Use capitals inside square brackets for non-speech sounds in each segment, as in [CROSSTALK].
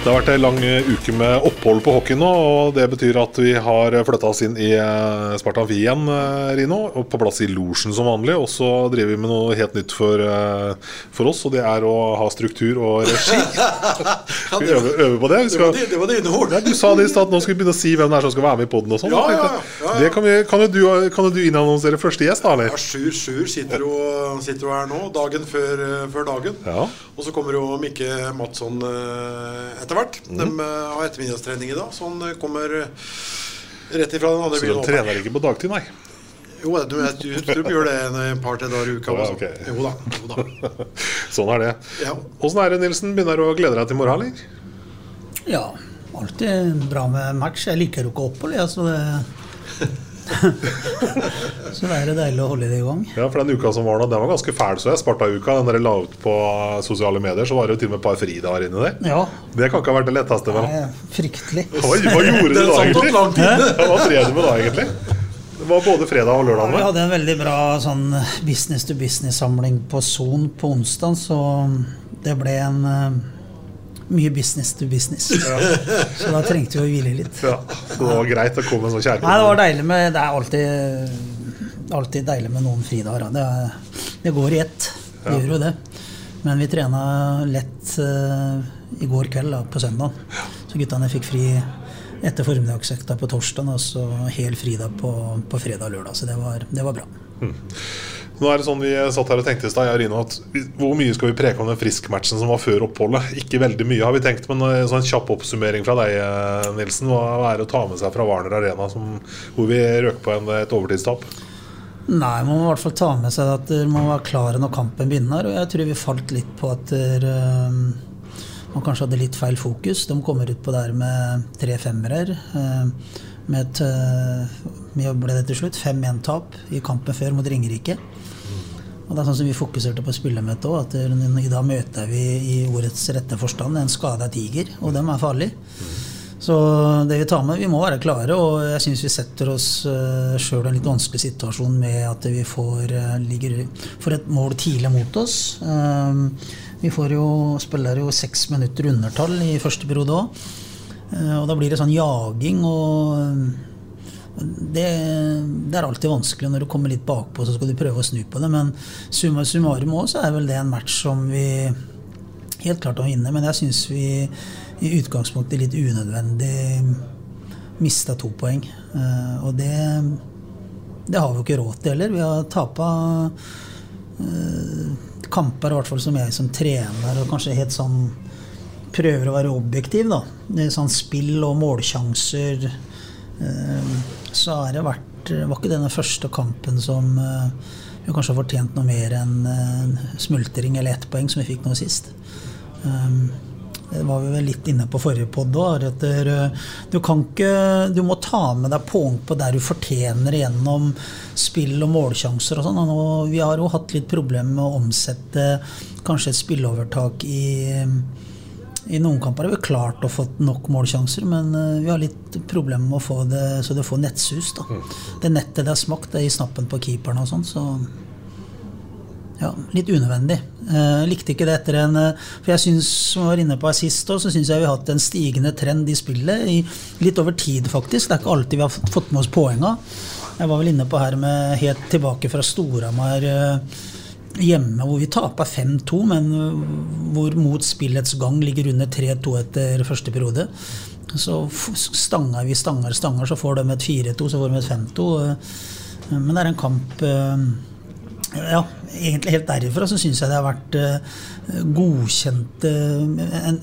Det har vært en lang uke med opphold på hockey nå, og det betyr at vi har flytta oss inn i Spartan Sparta Amfi igjen, eh, Rino. Og på plass i losjen som vanlig. Og så driver vi med noe helt nytt for, eh, for oss, og det er å ha struktur og regi. [LAUGHS] Skal vi øve, øve på det? Skal, Det var dine ord. Du sa det i stad, nå skal vi begynne å si hvem det er som skal være med i poden og sånn. Ja, ja, ja. Det kan, vi, kan, jo du, kan jo du innannonsere første gjest, da, eller? Ja, Sjur Sjur sitter jo, sitter jo her nå, dagen før, eh, før dagen. Ja. Og så kommer jo Mikke Madsson eh, etter hvert. Mm. De eh, har ettermiddagstrening i dag, så han eh, kommer rett ifra den andre Så byen. de opp. trener ikke på dagtid, nei? Jo, du, jeg tror de gjør det en eh, par-tre dager i uka. Ja, okay. Jo da. Jo da. [LAUGHS] Sånn er det. Ja. Åssen er det, Nilsen? Begynner du å glede deg til morgen, eller? Ja, alltid bra med match. Jeg liker jo ikke opphold, jeg, så det [LAUGHS] Så det er deilig å holde det i gang. Ja, for den uka som var nå, den var ganske fæl, så jeg. Sparta-uka. Den dere la ut på sosiale medier, så var det jo til og med et par fridager inni der. Ja, Det kan ikke ha vært det letteste. Nei, fryktelig. Hva, hva gjorde du [LAUGHS] da, egentlig? Ja, hva drev du med da, egentlig? Det var både fredag og lørdag. Vi hadde en veldig bra sånn business to business-samling på Son på onsdag, så det ble en eh, mye business to business. Så da trengte vi å hvile litt. Ja, så det var greit å komme så kjærlig? Nei, det var deilig med Det er alltid, alltid deilig med noen fridager. Det, det går i ett. Det gjør jo det. Men vi trena lett uh, i går kveld, da, på søndag. Så guttene fikk fri etter formiddagsøkta på torsdag, og så hel fridag på, på fredag og lørdag. Så det var, det var bra. Nå er det sånn Vi satt her og tenkte i stad, hvor mye skal vi preke om den friskmatchen som var før oppholdet? Ikke veldig mye, har vi tenkt, men eh, så en kjapp oppsummering fra deg, eh, Nilsen. Hva er det å ta med seg fra Warner Arena som, hvor vi røk på en, et overtidstap? Nei, man må i hvert fall ta med seg at man var klare når kampen begynner. Og jeg tror vi falt litt på at der, um, man kanskje hadde litt feil fokus. De kommer ut på der med tre femmere. Uh, med et mye ble det til slutt 5-1-tap i kampen før mot Ringerike. Og det er sånn som Vi fokuserte på spillermøtet òg. At i dag møter vi i ordets rette forstand en skada tiger, og dem er farlige. Så det vi tar med, vi må være klare, og jeg syns vi setter oss uh, sjøl i en litt vanskelig situasjon med at vi får, eh, ligger, får et mål tidlig mot oss. Vi får jo, spiller jo seks minutter undertall i første periode òg. og da blir det sånn jaging og det, det er alltid vanskelig når du kommer litt bakpå, så skal du prøve å snu på det. Men summa summarum også, så er vel det en match som vi helt klart å vinne. Men jeg syns vi i utgangspunktet litt unødvendig mista to poeng. Eh, og det, det har vi jo ikke råd til heller. Vi har tapa eh, kamper, i hvert fall som jeg som trener, og kanskje helt sånn prøver å være objektiv, da. Sånn spill og målsjanser. Eh, så har det vært Var ikke denne første kampen som eh, vi kanskje har fortjent noe mer enn en smultring eller ett poeng, som vi fikk nå sist. Um, det var vi vel litt inne på forrige pod òg. Du kan ikke Du må ta med deg poeng på der du fortjener gjennom spill og målsjanser og sånn. Og vi har jo hatt litt problemer med å omsette kanskje et spilleovertak i i noen kamper har vi klart å få nok målsjanser, men eh, vi har litt problemer med å få det så det får nettsus. da. Det nettet det har smakt, det er i snappen på keeperen og sånn, så ja, litt unødvendig. Eh, likte ikke det etter en eh, For jeg syns, som jeg var inne på her sist òg, så syns jeg vi har hatt en stigende trend i spillet. I, litt over tid, faktisk. Det er ikke alltid vi har fått med oss poenga. Jeg var vel inne på her med helt tilbake fra Storhamar eh, hjemme, hvor vi taper 5-2, men eh, hvor mot spillets gang ligger under 3-2 etter første periode. Så stanger vi stanger stanger, så får de et 4-2, så får de et 5-2. eh, Men det er en kamp eh, Ja, egentlig helt derifra så syns jeg det har vært godkjent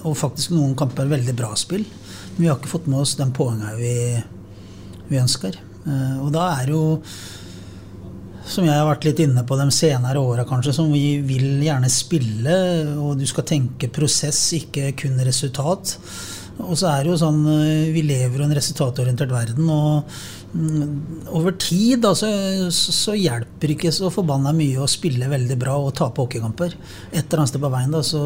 og faktisk noen kamper veldig bra spill. Men vi har ikke fått med oss den poengene vi, vi ønsker. Og da er jo som jeg har vært litt inne på de senere åra, kanskje, som vi vil gjerne spille, og du skal tenke prosess, ikke kun resultat. Og så er det jo sånn eh, Vi lever i en resultatorientert verden, og mm, over tid da, så, så hjelper ikke så forbanna mye å spille veldig bra og tape hockeykamper. Et eller annet sted på veien, da, så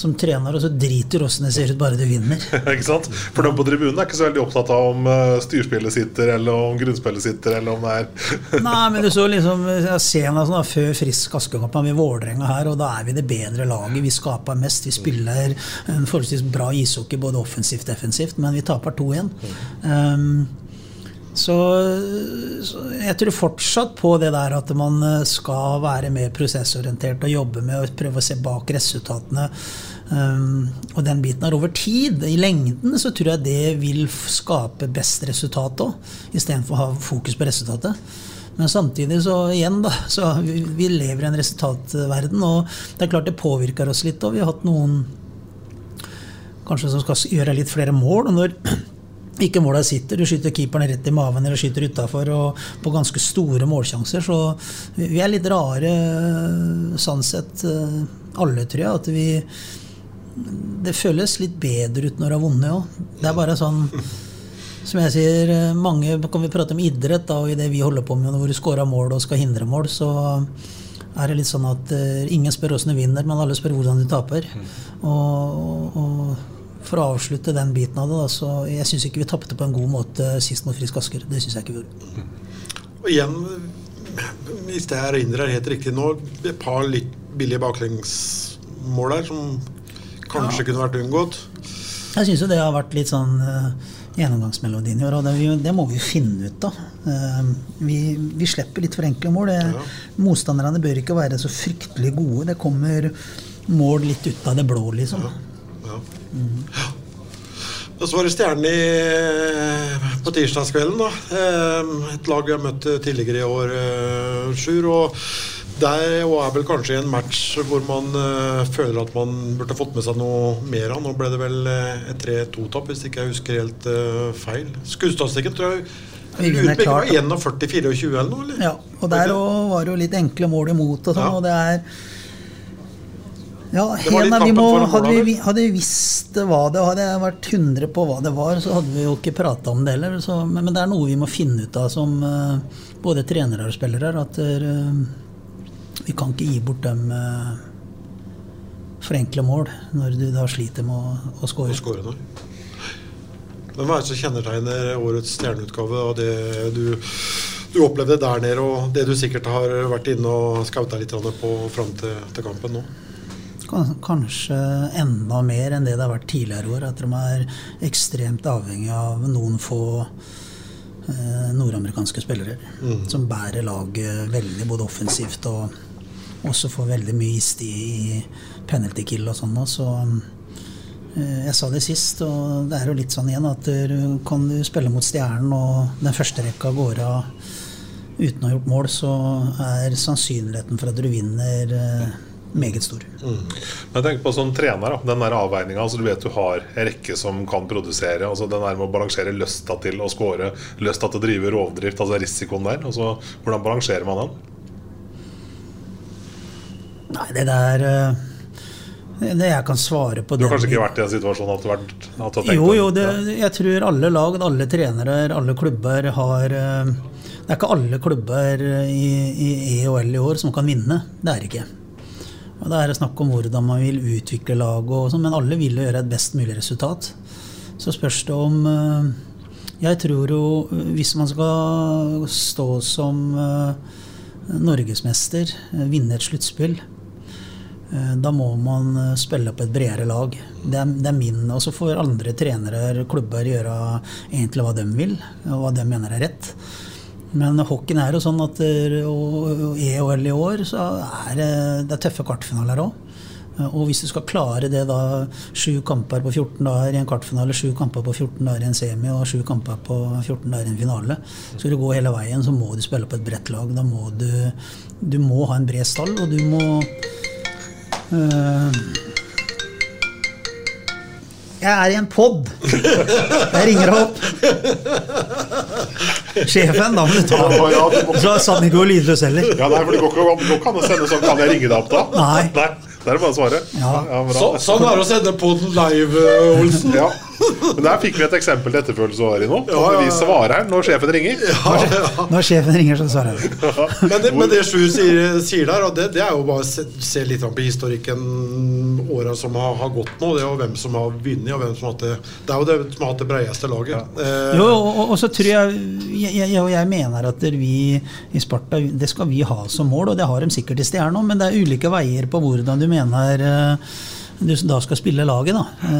som trener, og så driter åssen det ser ut, bare du vinner. [LAUGHS] ikke sant? For de på tribunen er ikke så veldig opptatt av om eh, styrspillet sitter, eller om grunnspillet sitter, eller om det er [LAUGHS] Nei, men du så liksom meg sånn Før Frisk Askekamp med Vålerenga her, og da er vi det bedre laget. Vi skaper mest. Vi spiller en forholdsvis bra ishockey både offensivt og defensivt, men vi taper 2-1. Um, så, så jeg tror fortsatt på det der at man eh, skal være mer prosessorientert og jobbe med å prøve å se bak resultatene. Um, og den biten er over tid, i lengden, så tror jeg det vil skape best resultat òg, istedenfor å ha fokus på resultatet. Men samtidig så igjen da, så vi, vi lever i en resultatverden, og det er klart det påvirker oss litt. Og vi har hatt noen kanskje som skal gjøre litt flere mål. og når ikke måla sitter, du skyter keeperen rett i maven eller skyter utafor og på ganske store målsjanser, så vi er litt rare sånn sett, eh, alle, tror jeg. At vi Det føles litt bedre ut når du har vunnet òg. Det er bare sånn som jeg sier, eh, mange kan vi prate om idrett, da, og i det vi holder på med hvor du scorer mål og skal hindre mål, så er det litt sånn at eh, ingen spør åssen du vinner, men alle spør hvordan du taper. Og, og for å avslutte den biten av det, da, så jeg syns ikke vi tapte på en god måte sist mot Frisk Asker. Det syns jeg ikke vi gjorde. Og igjen, hvis jeg erindrer helt riktig nå, et par litt billige baklengsmål der som kanskje kunne vært unngått. Jeg syns jo det har vært litt sånn uh, gjennomgangsmelodien i år, og det, det må vi jo finne ut av. Uh, vi, vi slipper litt for enkle mål. Ja. Motstanderne bør ikke være så fryktelig gode. Det kommer mål litt ut av det blå, liksom. Ja. Og så var det Stjernen på tirsdagskvelden. da. Eh, Et lag vi har møtt tidligere i år, eh, Sjur. Og der og er vel kanskje en match hvor man eh, føler at man burde fått med seg noe mer av. Nå ble det vel eh, et 3-2-tap, hvis ikke jeg husker helt eh, feil. Skuddstatistikken tror jeg vinner lurer på om det var 41-24 eller noe? eller? Ja, og der var det jo litt enkle mål imot og sånn, Ja. og det er ja, Hena, vi må, hadde, vi, hadde vi visst hva det Hadde jeg vært 100 på hva det var, så hadde vi jo ikke prata om det heller. Så, men, men det er noe vi må finne ut av som uh, både trenere og spillere. At uh, vi kan ikke gi bort dem uh, for enkle mål når du da sliter med å, å. Men hva er det som kjennetegner årets stjerneutgave og det du, du opplevde der nede, og det du sikkert har vært inne og skauta litt på fram til, til kampen nå? Kan- Kanskje enda mer enn det det har vært tidligere år. At de er ekstremt avhengig av noen få eh, nordamerikanske spillere. Som bærer laget veldig, både offensivt og også får veldig mye istid i penalty kill og sånn. Så eh, jeg sa det sist, og det er jo litt sånn igjen at du, kan du spille mot Stjernen, og den første rekka går av uten å ha gjort mål, så er sannsynligheten for at du vinner eh, meget stor. Men tenk på som trener, da, den der avveininga. Altså, du vet du har en rekke som kan produsere. Altså, den der med å balansere lysta til å score, lysta til å drive rovdrift, altså risikoen der. Altså, hvordan balanserer man den? Nei, det der eh, Det jeg kan svare på Du har kanskje ikke vært i en situasjon at du har, vært, at du har tenkt Jo, jo, det, jeg tror alle lag, alle trenere, alle klubber har eh, Det er ikke alle klubber i, i EHL i år som kan vinne. Det er det ikke. Og Det er snakk om hvordan man vil utvikle laget, sånn, men alle vil jo gjøre et best mulig resultat. Så spørs det om eh, Jeg tror jo eh, hvis man skal stå som eh, norgesmester, vinne et sluttspill, Da må man spille på et bredere lag. Det er, det er min. Og så får andre trenere, klubber, gjøre egentlig hva de vil, og hva de mener er rett. Men hockeyen er jo sånn at eh, og EHL i år så er det, er tøffe kvartfinaler òg. Og hvis du skal klare det da, sju kamper på 14 dager i en kvartfinale, sju kamper på 14 dager i en semi og sju kamper på 14 dager i en finale, skal du gå hele veien, så må du spille på et bredt lag. Da må du, du må ha en bred stall, og du må øh, jeg er i en pod. Jeg ringer opp. Sjefen, da må du ta Så satt ikke og lydløs heller. Ja, nei, for det går ikke an- går ikke an å sende sånn 'Kan jeg ringe deg opp', da? Nei. nei det er bare å svare. Ja. bra. Så, sånn er det å sende på den live, eh, Olsen. Ja. Men der fikk vi et eksempel til etterfølgelse også, Rino. Ja, ja, ja. Vi svarer når sjefen ringer. Når sjefen ringer, så svarer vi. Men det, men det Sju sier, sier der, og det, det er jo bare å se, se litt på historikken åra som har, har gått nå. Det er jo hvem som har vunnet, og hvem som har hatt det Det er jo det som har hatt det bredeste laget. Eh, Jo, og, og så tror jeg jeg, jeg, og jeg mener at vi i Sparta Det skal vi ha som mål, og det har de sikkert i Stjerna, men det er ulike veier på hvordan du mener eh, du da skal spille laget. da.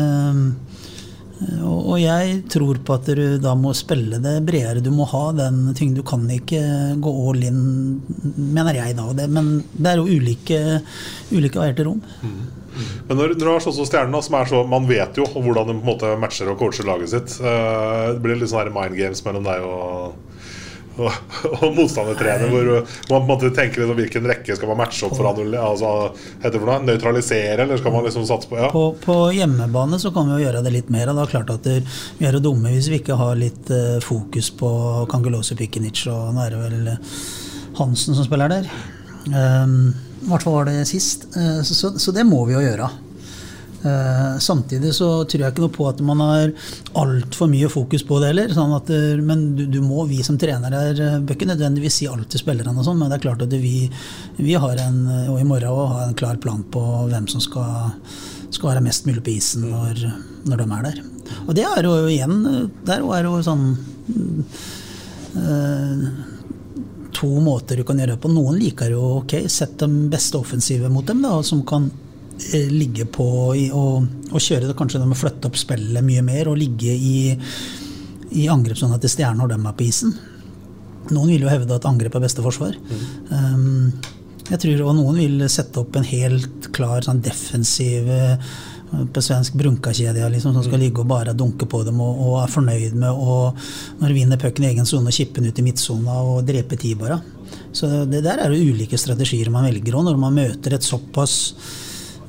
Eh, Og jeg tror på at du da må spille det bredere. Du må ha den ting. Du kan ikke gå all in, mener jeg da. men det er jo ulike, ulike veier til rom. Men når, du har sånn som Stjernen, som er så Man vet jo hvordan de på en måte matcher og coacher laget sitt. Eh, det blir litt sånn mind games mellom deg og og, og motstandertrener, hvor man måtte tenke liksom, hvilken rekke skal man matche opp for å altså, nøytralisere, eller skal man liksom satse på ja. På, på hjemmebane så kan vi jo gjøre det litt mer. Det er klart at det, Vi er jo dumme hvis vi ikke har litt uh, fokus på Kangelosi Pikinic, og nå er det vel Hansen som spiller der. Um, I hvert fall var det sist. Uh, så, så, så det må vi jo gjøre. Eh, samtidig så tror jeg ikke noe på at man har altfor mye fokus på det heller. Sånn at, eh, men du, du må, vi som trenere eh, bør ikke nødvendigvis si alt til spillerne, sånn, men det er klart at vi, vi har en, og i morgen også, har en klar plan på hvem som skal, skal være mest mulig på isen når, når de er der. Og det er jo igjen Der er jo sånn eh, to måter du kan gjøre det på. Noen liker jo ok, sett den beste offensive mot dem, da, som kan ligge på og, og kjøre det. Kanskje de må flytte opp spillet mye mer og ligge i, i angrepssona til Stjernen når de er på isen. Noen vil jo hevde at angrep er beste forsvar. Um, jeg tror også noen vil sette opp en helt klar sånn defensiv eh, på svensk brunkakjede liksom, som skal ligge og bare dunke på dem og, og er fornøyd med å når de vinner pucken i egen sone, og kippe den ut i midtsona og drepe Tibara. Så det der er jo ulike strategier man velger og når man møter et såpass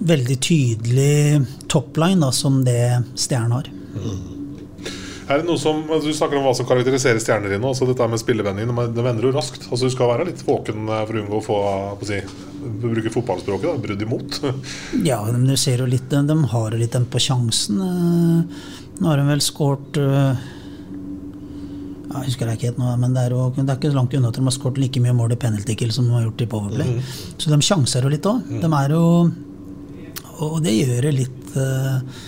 veldig tydelig topline da, som det Stjernen har. Er det noe som, altså, Du snakker om hva som karakteriserer stjerner dine. Altså dette med spillevenning, det vender jo raskt. Altså Du skal være litt våken eh, for å unngå å få på å si, bruke fotballspråket. da, Brudd imot. [LAUGHS] Ja, men du ser jo litt, de har jo litt den på sjansen. Eh, Nå har de vel skåret eh, Jeg husker det ikke helt nå, men det er, jo, det er ikke så langt unna at de har skåret like mye mål i penalty kill som de har gjort i Powerplay. Så de sjanser jo litt òg. De er jo Og det gjør det litt eh,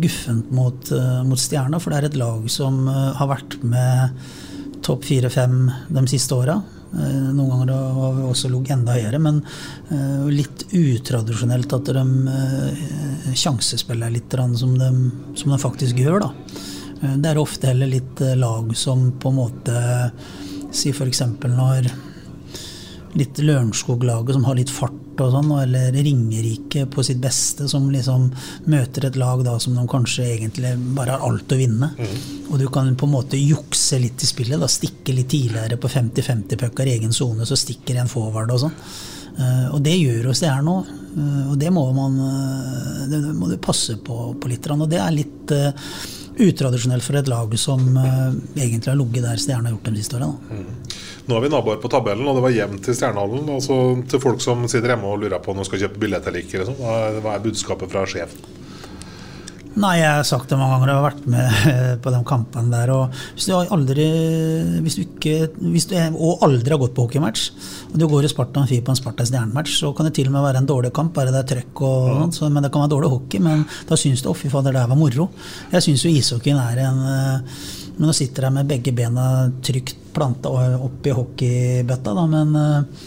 guffent mot, eh, mot Stjerna, for det er et lag som eh, har vært med topp fire-fem de siste åra. Noen ganger har vi også ligget enda høyere, men litt utradisjonelt at de sjansespiller litt som de, som de faktisk gjør. da. Det er ofte heller litt lag som på en måte Si f.eks. når litt Lørenskog-laget som har litt fart og sånn, eller Ringerike på sitt beste, som liksom møter et lag da som de kanskje egentlig bare har alt å vinne. Og du kan på en måte jukse litt i spillet, da stikke litt tidligere på 50-50-pucker i egen sone, så stikker en forward og sånn. Eh, og det gjør oss det her nå. og det må man eh, det må du passe på, på litt. Og det er litt eh, utradisjonelt for et lag som eh, egentlig har ligget der Stjerna har gjort de siste åra. Nå er vi naboer på tabellen, og det var jevnt til Stjernehallen. Altså til folk som sitter hjemme og lurer på om de skal kjøpe billett eller ikke. Liksom. Hva er- budskapet fra sjefen? Nei, jeg har sagt det mange ganger, jeg har vært med [LAUGHS] på de kampene der. Og hvis du aldri hvis du ikke, hvis du, og aldri har gått på hockeymatch, og du går i Sparta Amfi på en Sparta Stjernematch, så kan det til og med være en dårlig kamp, bare det er trøkk og sånt, så, men det kan være dårlig hockey. Men da syns du å fy fader, det her var moro. Jeg syns jo ishockeyen er en eh, Men nå sitter jeg med begge bena trygt planta opp i hockeybøtta, da, men eh,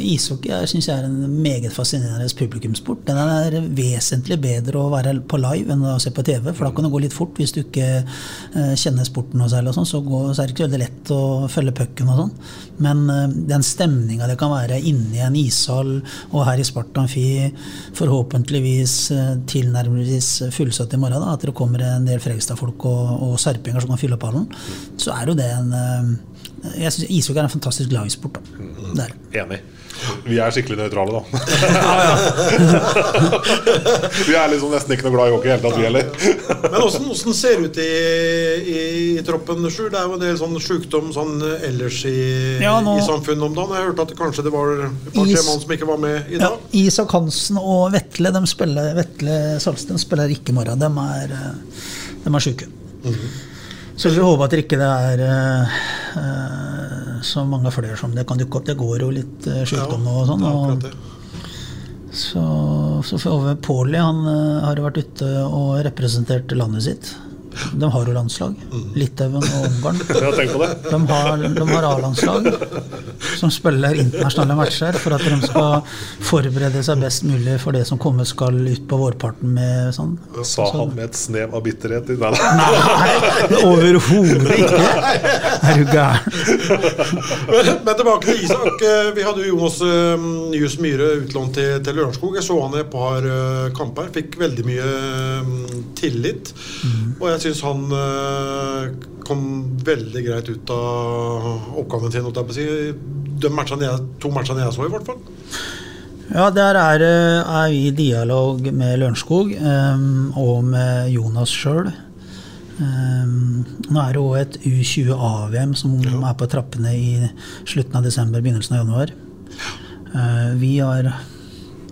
Ishockey syns jeg er en meget fascinerende publikumssport. Den er vesentlig bedre å være på live enn å se på TV, for da kan det gå litt fort hvis du ikke eh, kjenner sporten noe særlig. sånn, Så, er det ikke veldig lett å følge pucken og sånn. Men eh, den stemninga det kan være inni en ishall og her i Sparta Amfi, forhåpentligvis eh, tilnærmelsesvis fullsatt i morgen, da, at det kommer en del Fregstad-folk og, og sarpinger som kan fylle opp hallen, så er jo det en eh, jeg synes Ishockey er en fantastisk lagsport. da. Er. Enig. Vi er skikkelig nøytrale, da. [LAUGHS] [LAUGHS] vi er liksom nesten ikke noe glad i hockey i hele tatt, vi heller. [LAUGHS] Men åssen åssen ser det ut i, i, i troppen, Sjur? Det er jo en del sånn sjukdom sånn ellers i, Ja, nå- i samfunnet om dagen. Jeg hørte at det kanskje det var et par-tre mann som ikke var med i Ja, dag. Isak Hansen og Vetle de spiller, Vetle Salsten spiller ikke i morgen. De er, eh, de er syke. Så vi håper at det ikke er eh, eh, så mange flere som det kan dukke opp. Det går jo litt uh, sykdom nå og sånn. Og, så, så får vi Pauli han eh, har vært ute og representert landet sitt. De har jo landslag. Litauen og Ungarn. [LAUGHS] De har, de har A-landslag som spiller internasjonale matcher for at de skal forberede seg best mulig for det som kommer skal ut på vårparten med sånn. Sa han med et snev av bitterhet i Nei, nei. Overhodet ikke! Er du gæren? Men, men tilbake til Isak. Vi hadde jo Jonas eh, Nyhus Myhre utlånt til, til Lørenskog. Jeg så han i et par eh, kamper. Fikk veldig mye eh, tillit. Og jeg syns han eh, kom veldig greit ut av oppgaven sin. jeg. De matchene jeg, to matchene jeg så, i hvert fall. Ja, der er, eh, er vi i dialog med Lørenskog um, og med Jonas sjøl. nå er det òg et U20-AVM som er på trappene i slutten av desember, begynnelsen av januar. Uh, vi har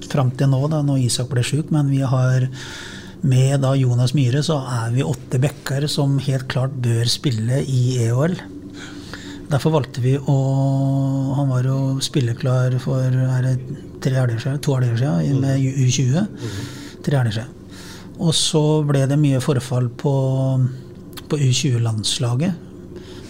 fram til nå, da når Isak ble sjuk, men vi har med da Jonas Myhre så er vi åtte backer som helt klart bør spille i EOL. Derfor valgte vi å Han var jo spilleklar for er det tre helger siden, to helger siden med U20. Tre helger siden. Og så ble det mye forfall på, på U20-landslaget.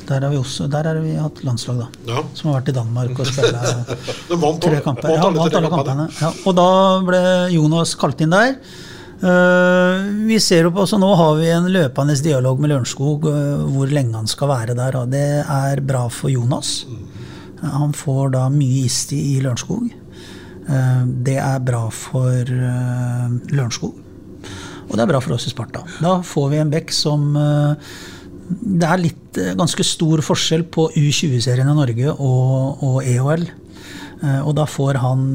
Der har vi også Der har vi hatt landslag, da. Ja. Som har vært i Danmark og spilla [LAUGHS] tre kamper. Ja, vant alle kampene. Ja, og da ble Jonas kalt inn der. Eh, vi ser jo på, så Nå har vi en løpende dialog med Lørenskog uh, hvor lenge han skal være der. Og det er bra for Jonas. Han får da mye istid i Lørenskog. Eh, det er bra for uh, Lørenskog. Og det er bra for oss i Sparta. Da får vi en bekk som Det er litt ganske stor forskjell på U20-serien i Norge og, og EOL. Og da får han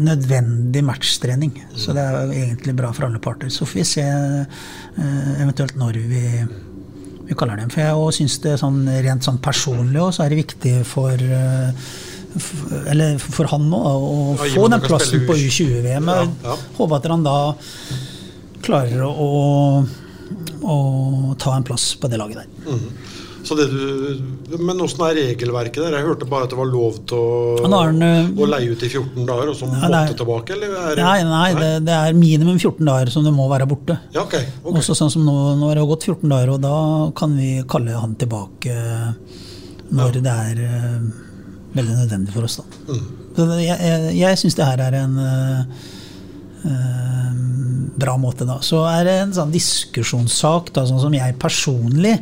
nødvendig matchtrening. Så det er egentlig bra for alle parter. Så får vi se eh, eventuelt når vi, vi kaller dem. For jeg syns det sånn, rent sånn personlig også, så er det viktig for eh, eller for han nå å Ja, få den plassen på U- U20-VM. Ja, ja. Håper at han da klarer å, å ta en plass på det laget der. Det du, men åssen er regelverket der? Jeg hørte bare at det var lov til å, den, eh, å leie ut i 14 dager, og så måtte er- tilbake? Eller er, det- Nei, nei, det, det er minimum 14 dager som du må være borte. Ja, okay, okay. Også sånn som nå, nå har det gått 14 dager, og da kan vi kalle han tilbake når det er uh, veldig nødvendig for oss. Da. Det- jeg jeg, jeg syns det her er en uh, uh, bra måte, da. Så er det en sånn diskusjonssak, da, sånn som jeg personlig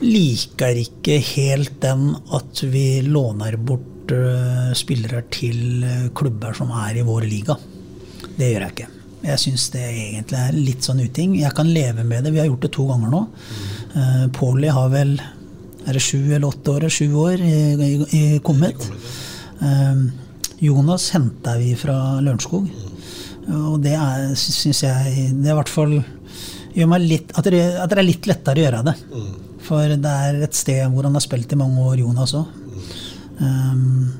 liker ikke helt den at vi låner bort eh, spillere til eh, klubber som er i vår liga. Det gjør jeg ikke. Jeg syns det egentlig er litt sånn uting. Jeg kan leve med det. Vi har gjort det to ganger nå. Uh, Pauli har vel er det sju eller åtte år, sju år i, i. Eh, Jonas henta vi fra Lørenskog. Og det er, syns jeg Det er i hvert fall gjør meg litt, at, det, at det er litt lettere å gjøre det. For det er et sted hvor han har spilt i mange år, Jonas òg. Um,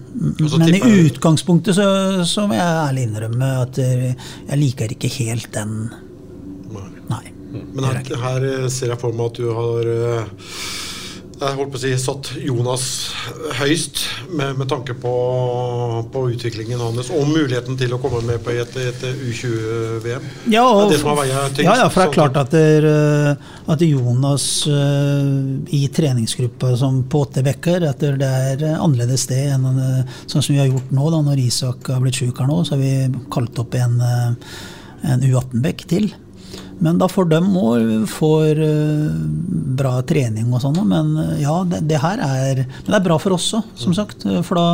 men i utgangspunktet så, så må jeg ærlig innrømme at jeg liker ikke helt den Nei. Men her, her ser jeg for meg at du har eh, jeg holdt på å si, satt Jonas høyst med, med tanke på, på, utviklingen hans og muligheten til å komme med på et, et U20-VM. Ja, det er det ja, ja, for det er klart at, der, eh, at Jonas uh, i treningsgruppa som på åtte bekker at det er annerledes det enn sånn som vi har gjort nå. da, Når Isak har blitt sjuk her nå, så har vi kalt opp en, en U18-bekk til. Men da får de òg får eh, bra trening og sånn. Men eh, ja, det, det, her er Men det er bra for oss òg, som sagt. For da,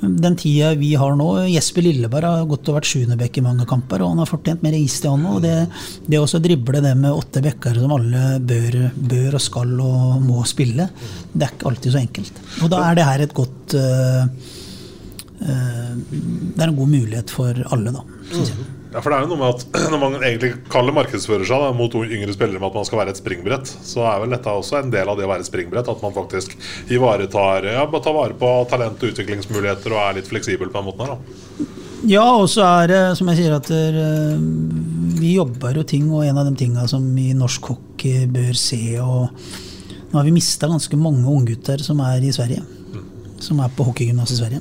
den tida vi har nå Jesper Lilleberg har gått og vært sjuendebekk i mange kamper, og han har fortjent mer is til han Og det, det å drible det med åtte bekker som alle bør, bør, og skal og må spille, det er ikke alltid så enkelt. Og da er det her et godt uh, uh, Det er en god mulighet for alle, da, syns jeg. Ja, for det er jo noe med at [CLEARS THROAT] Når man egentlig kaller markedsfører seg da, mot yngre spillere med at man skal være et springbrett, så er vel dette også en del av det å være et springbrett. At man faktisk ivaretar ja, tar vare på talent og utviklingsmuligheter og er litt fleksibel på den måten her. da. Ja, og så er det som jeg sier at der, eh, vi jobber jo ting, og en av de tinga som i norsk hockey bør se og Nå har vi mista ganske mange unggutter som er i Sverige. Mm. Som er på hockeygymnas i Sverige.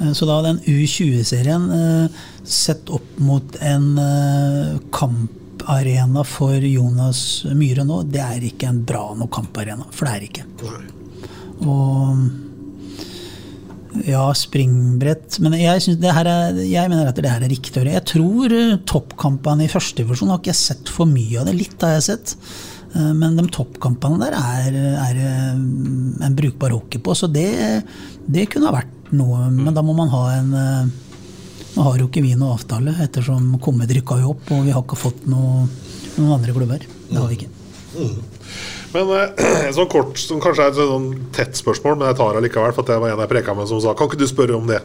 Eh, så da den U20-serien eh, sett opp mot en eh, kamparena for Jonas Myhre nå, det er ikke en bra nok kamparena. For det er ikke. Og ja, springbrett Men jeg, er, jeg, mener at det her er riktig. Jeg tror toppkampene i førstedivisjon har ikke jeg sett for mye av det. Litt har jeg sett. Men de toppkampene der er, er en brukbar hockey på, så det, det kunne ha vært noe. Men da må man ha en eh, Nå har jo ikke vi noe avtale, ettersom Kommet rykka jo opp, og vi har ikke fått noe, noen andre klubber. Det har vi ikke. Men eh, [CLEARS THROAT] sånn kort, som kanskje er et sånn tett spørsmål, men jeg tar det likevel, for det var en jeg preka med som sa Kan ikke du spørre om det?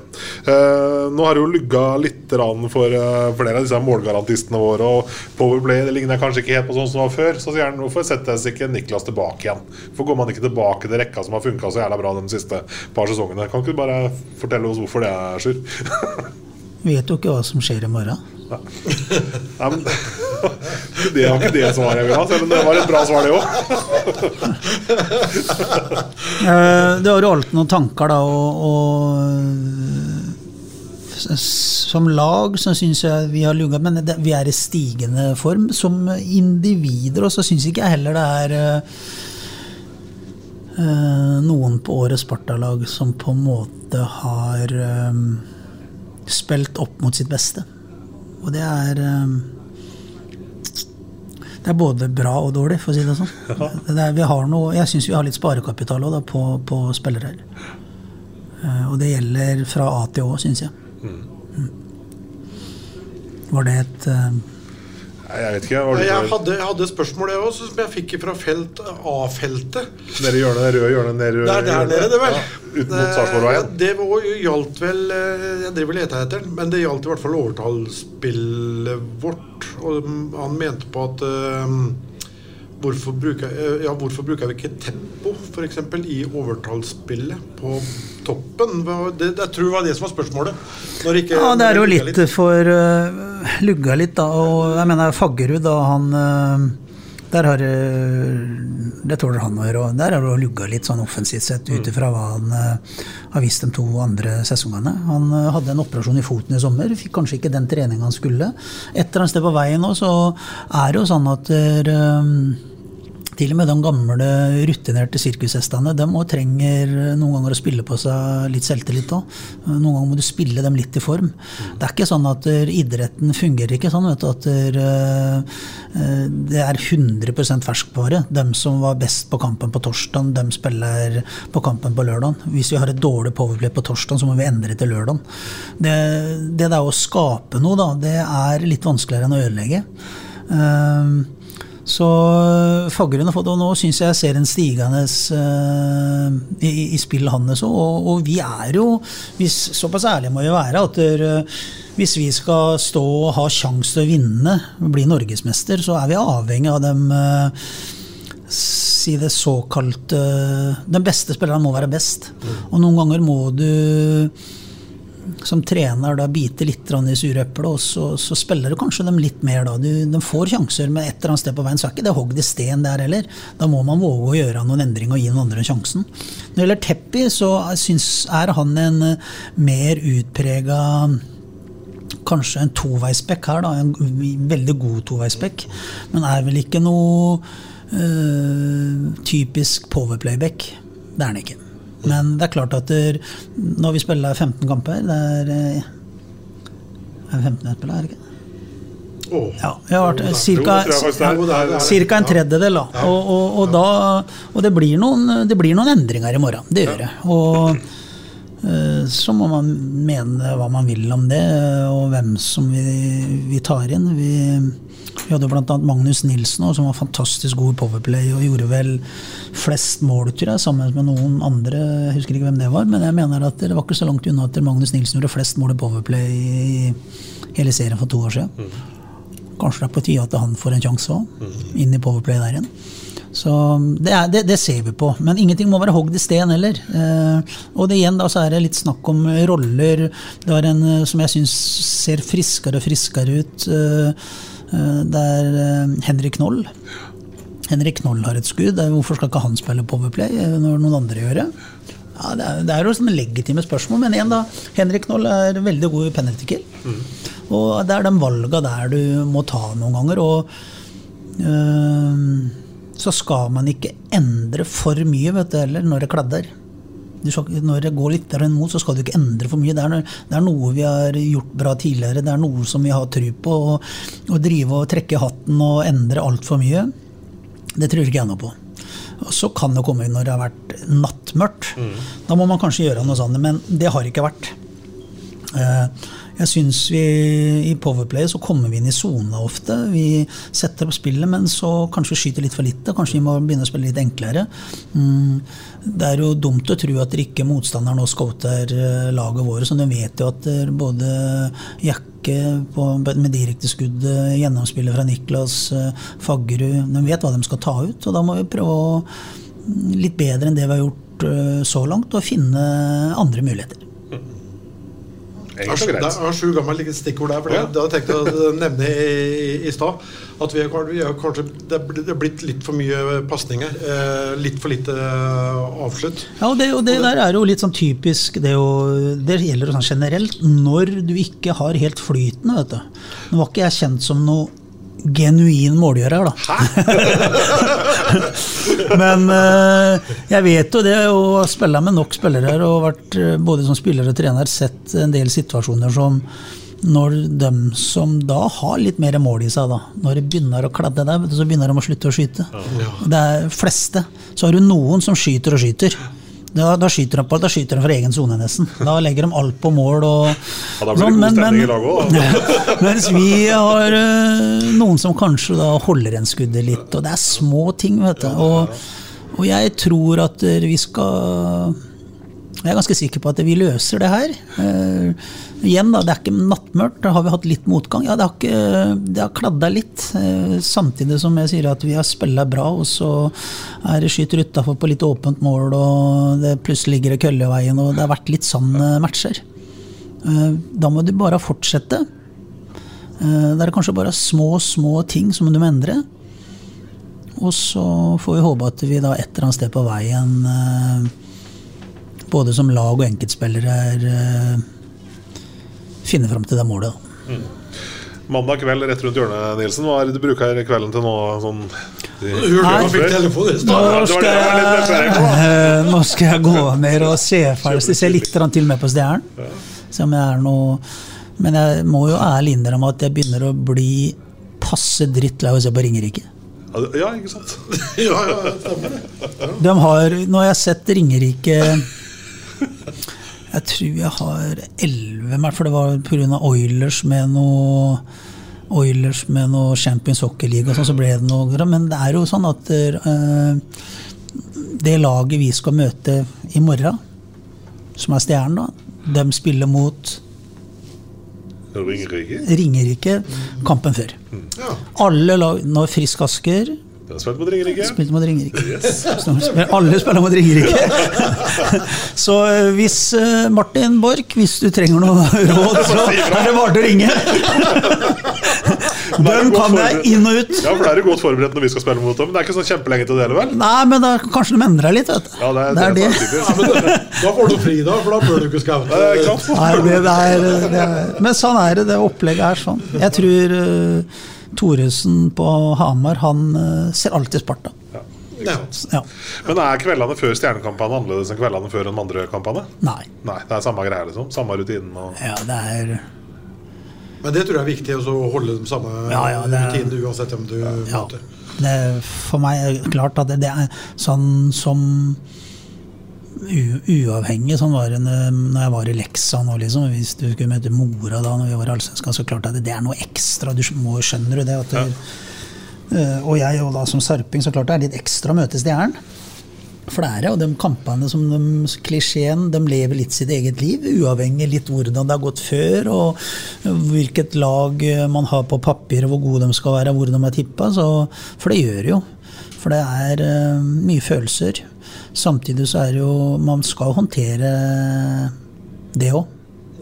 Eh, nå har det jo lugga litt for eh, flere av disse målgarantistene våre, og Powerplay det ligner kanskje ikke helt på sånn som det var før. Så sier han hvorfor settes ikke Niklas tilbake igjen? Hvorfor går man ikke tilbake til rekka som har funka så jævla bra de siste par sesongene? Kan ikke du bare fortelle oss hvorfor det er, Sjur? [LAUGHS] Vet jo ikke hva som skjer i morgen. [LAUGHS] Ja. Nei, men, det var ikke det svaret jeg ville ha, selv om det var et bra svar, det òg. [LAUGHS] Eh, det har jo alltid noen tanker, da, og, og som lag så syns jeg vi har lugga, men det, vi er i stigende form. Som individer, og så syns ikke jeg heller det er uh, noen på årets Sparta-lag som på en måte har spilt opp mot sitt beste. Og det er um, det er både bra og dårlig, for å si det sånn. [LAUGHS] Det er, noe, jeg syns vi har litt sparekapital også, da, på, på spillere. Uh, og det gjelder fra A til Å, syns jeg. Mm. Mm. Var det et uh, jeg vet ikke. Jeg hadde, jeg hadde spørsmål jeg også, som jeg fikk fra felt A-feltet. Nede i hjørnet, det røde hjørnet nede, Der, der nede, det vel. Ja, ut mot Sarpsborgveien. Det var, gjaldt vel eh, Jeg driver og leter etter den, men det gjaldt i hvert fall overtallsspillet vårt. Og han mente på at uh, Hvorfor bruker, eh, ja, hvorfor bruker vi ikke tempo f.eks. i overtallsspillet på toppen? Det, jeg tror det var det som var spørsmålet. Ikke, ja, det er jo litt, litt. for uh, lugga litt, da. Og jeg mener Faggerud, da han uh, der har Det tåler han å gjøre. Der har det lugga litt sånn offensivt sett, ut ifra hva han uh, har visst de to andre sesongene. Han uh, hadde en operasjon i foten i sommer, fikk kanskje ikke den treninga han skulle. Et eller annet sted på veien nå, så er det jo sånn at uh, til og med de gamle, rutinerte sirkushestene de trenger noen ganger å spille på seg litt selvtillit òg. Noen ganger må du spille dem litt i form. Det er ikke sånn at idretten fungerer ikke sånn vet du, at eh, det er 100% ferskvare. De som var best på kampen på torsdag, de spiller på kampen på lørdag. Hvis vi har et dårlig powerplay på torsdag, så må vi endre til lørdag. Det, det der å skape noe, da, det er litt vanskeligere enn å ødelegge. Uh, så eh, Faggerud har fått, og nå syns jeg ser en stigende uh, i, i spill, hans òg. Og, og, vi er jo hvis, Såpass ærlige må vi være at der, uh, hvis vi skal stå og ha sjanse til å vinne, bli norgesmester, så er vi avhengig av dem uh, si det såkalte Den beste spilleren må være best. Og noen ganger må du som trener da biter litt i sure og så, så spiller du kanskje dem litt mer da. Du, de får sjanser, men et eller annet sted på veien så er ikke det hogd i sten der heller. Da må man våge å gjøre noen endringer og gi noen andre sjansen. Når det gjelder Teppi, så syns, er han en eh, mer utprega Kanskje en toveisbekk her, da. En veldig god toveisbekk. Men er vel ikke noe øh, typisk powerplayback. Det er han ikke. Men det er klart at der, når vi spiller 15 kamper Det er, eh, er det 15 spiller, er det ikke? Åh. Ja, vi har vært ca. jeg en tredjedel. Da. Og, og, og, da, og det, blir noen, det blir noen endringer i morgen. Det gjør det. Og så må man mene hva man vil om det, og hvem som vi, vi tar inn. Vi, vi hadde bl.a. Magnus Nilsen, som var fantastisk god i Powerplay og gjorde vel flest mål, tror jeg, sammen med noen andre. Jeg husker ikke hvem det var, men jeg mener at det var ikke så langt unna at Magnus Nilsen gjorde flest mål i Powerplay i hele serien for to år siden. Kanskje det er på tide at han får en sjanse òg, inn i Powerplay der igjen. Så det, er, det, det ser vi på, men ingenting må være hogd i sten heller. Eh, og det igjen da så er det litt snakk om roller. Det er en eh, som jeg syns ser friskere og friskere ut. Eh, eh, det er eh, Henrik Knoll. Henrik Knoll har et skudd. Hvorfor skal ikke han spille Powerplay når noen andre gjør det? Ja, det er, det er jo sånne legitime spørsmål, men igjen da, Henrik Knoll er veldig god i penalty kill. Og det er de valga der du må ta noen ganger. Og øhm, så skal man ikke endre for mye vet du, heller når det kladder. Skal, når det går litt der imot, så skal du ikke endre for mye. Det er, det er noe vi har gjort bra tidligere, det er noe som vi har tru på. Å- drive og trekke hatten og endre altfor mye, det tror ikke jeg noe på. Og så kan det komme når det har vært nattmørkt. Da må man kanskje gjøre noe sånt, men det har ikke vært. Eh, Jeg syns vi i Powerplay så kommer vi inn i sona ofte. Vi setter opp spillet, men så kanskje vi skyter litt for lite. Kanskje vi må begynne å spille litt enklere. Mm, Det er jo dumt å tro at ikke motstanderen nå scouter eh, laget vårt, så de vet jo at eh, både Jakke på, med direkteskudd, eh, gjennomspillet fra Niklas, Faggerud De vet hva de skal ta ut, og da må vi prøve å mm, litt bedre enn det vi har gjort så langt, og finne andre muligheter. Og er sju gammel like stikkord der. For Ja. det, har hadde jeg tenkt å [LAUGHS] nevne i, i, stad. At vi, har- vi har kanskje, det er blitt- det litt for mye pasninger. Eh, litt for lite eh, avslutt. Ja, og det, og det der er jo litt sånn typisk Det, er jo, det gjelder jo sånn generelt når du ikke har helt flytende, vet du. Nå var ikke jeg kjent som noe genuin målgjører, da. [LAUGHS] Men eh, jeg vet jo det, og spiller med nok spillere og vært eh, både som spiller og trener sett en del situasjoner som når de som da har litt mer mål i seg, da, når de begynner å kladde der, så begynner de å slutte å skyte. Det er fleste. Så har du noen som skyter og skyter. Da, da skyter de på, da skyter de fra egen sone, nesten. Da legger de alt på mål. Og, Ja, da blir det god stemning i laget også, [LAUGHS] Mens vi har uh, noen som kanskje da holder en skuddet litt, og det er små ting, vet du. Og, og jeg tror at vi skal Jeg er ganske sikker på at vi løser det her. Eh, igjen, da, det er ikke nattmørkt. Da har vi hatt litt motgang. Ja, det har, ikke, har kladda litt. eh, samtidig som jeg sier at vi har spilla bra, og så er det skyter utafor på litt åpent mål, og det plutselig ligger det kølle i veien, og det har vært litt sånn eh, matcher. Eh, Da må du bare fortsette. Eh, Det er kanskje bare små, små ting som du må endre. Og så får vi håpe at vi da et eller annet sted på veien, eh, både som lag og enkeltspillere, er, eh, finner fram til det målet. da. Mandag kveld rett rundt hjørnet, Nilsen. Hva er det du bruker kvelden til nå? Sånn, Hørte du fikk telefon i Nå stad? det var skal, jeg eh, nå skal jeg gå ned og se ferdig, se litt til til med på Stjernen. Se om jeg er noe Men jeg må jo ærlig innrømme at jeg begynner å bli passe drittlei av å se på Ringerike. Ja, ikke sant? [LAUGHS] Ja, ja, stemmer det. De har, nå har jeg sett Ringerike Jeg tror jeg har elleve for det var pga. Oilers med noe Oilers med noe Champions Hockey League og sånn, så ble det noe Men det er jo sånn at uh, det laget vi skal møte i morgen, som er Stjernen, da, de spiller mot Ringerike? Ringerike kampen før. Ja. Alle lag Når Frisk Asker Du har spilt mot Ringerike. Spilt mot Ringerike. Yes. [LAUGHS] Alle spiller mot Ringerike. [LAUGHS] Så eh, hvis eh, Martin Borch, hvis du trenger noe [LAUGHS] råd, så er det bare å ringe. Den kan jeg inn og ut. Ja, for da er du godt forberedt når vi skal spille mot dem. Det er ikke sånn kjempelenge til det dele, vel? Nei, men da kanskje de endrer litt, vet du. Ja, det er det. Er det. typisk. Da får du fri, da, for da bør du ikke. Ja? Nei, det, er, det er, men sånn er det. Det opplegget er sånn. Jeg tror uh, Thoresen på Hamar, han eh, ser alltid Sparta. Ja. Ja. Men er kveldene før stjernekampene annerledes enn kveldene før de andre kampene? Nei. Nei, det er samme greia, liksom. Samme rutinen. Og... Ja, det er Men det tror jeg er viktig å holde de samme Ja, ja, er- rutinene uansett hvem du ja, møter. det, For meg er det klart at det, det er sånn som Uavhengig sånn var det når jeg var i Leksa nå, liksom. Hvis du skulle møte mora da når vi var i Allsvenskan, så klart at det, det er noe ekstra. Du må skjønner du det. At ja. Eh, og jeg og da som sarping, så klart det er litt ekstra møte Stjernen. For det er det, og de kampene som de, klisjeen, de lever litt sitt eget liv, uavhengig litt hvordan det har gått før, og hvilket lag man har på papir, og hvor gode de skal være, hvor de er tippa. For det gjør jo. For det er uh, mye følelser. Samtidig så er det jo Man skal håndtere det òg.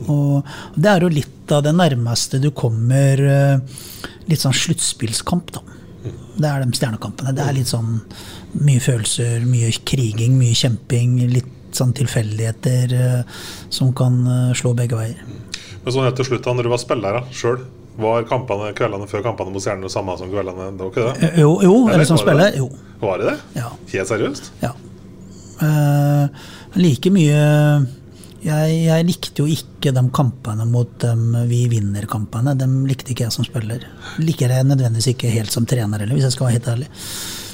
Og det er jo litt av det nærmeste du kommer eh, litt sånn sluttspillskamp, da. Det er de stjernekampene. Det er litt sånn mye følelser, mye kriging, mye kjemping. Litt sånn tilfeldigheter eh, som kan eh, slå begge veier. Men sånn helt til slutt, da når du var spiller sjøl, var kampene, kveldene før kampene mot Stjernen det samme som kveldene? Det var ikke det? Jo, jo eller som spiller. Jo. Var det det? Ja. Helt seriøst? ja. Eh, like mye jeg, jeg likte jo ikke de kampene mot dem vi vinner-kampene. Dem likte ikke jeg som spiller. Liker jeg nødvendigvis ikke helt som trener heller, hvis jeg skal være helt ærlig.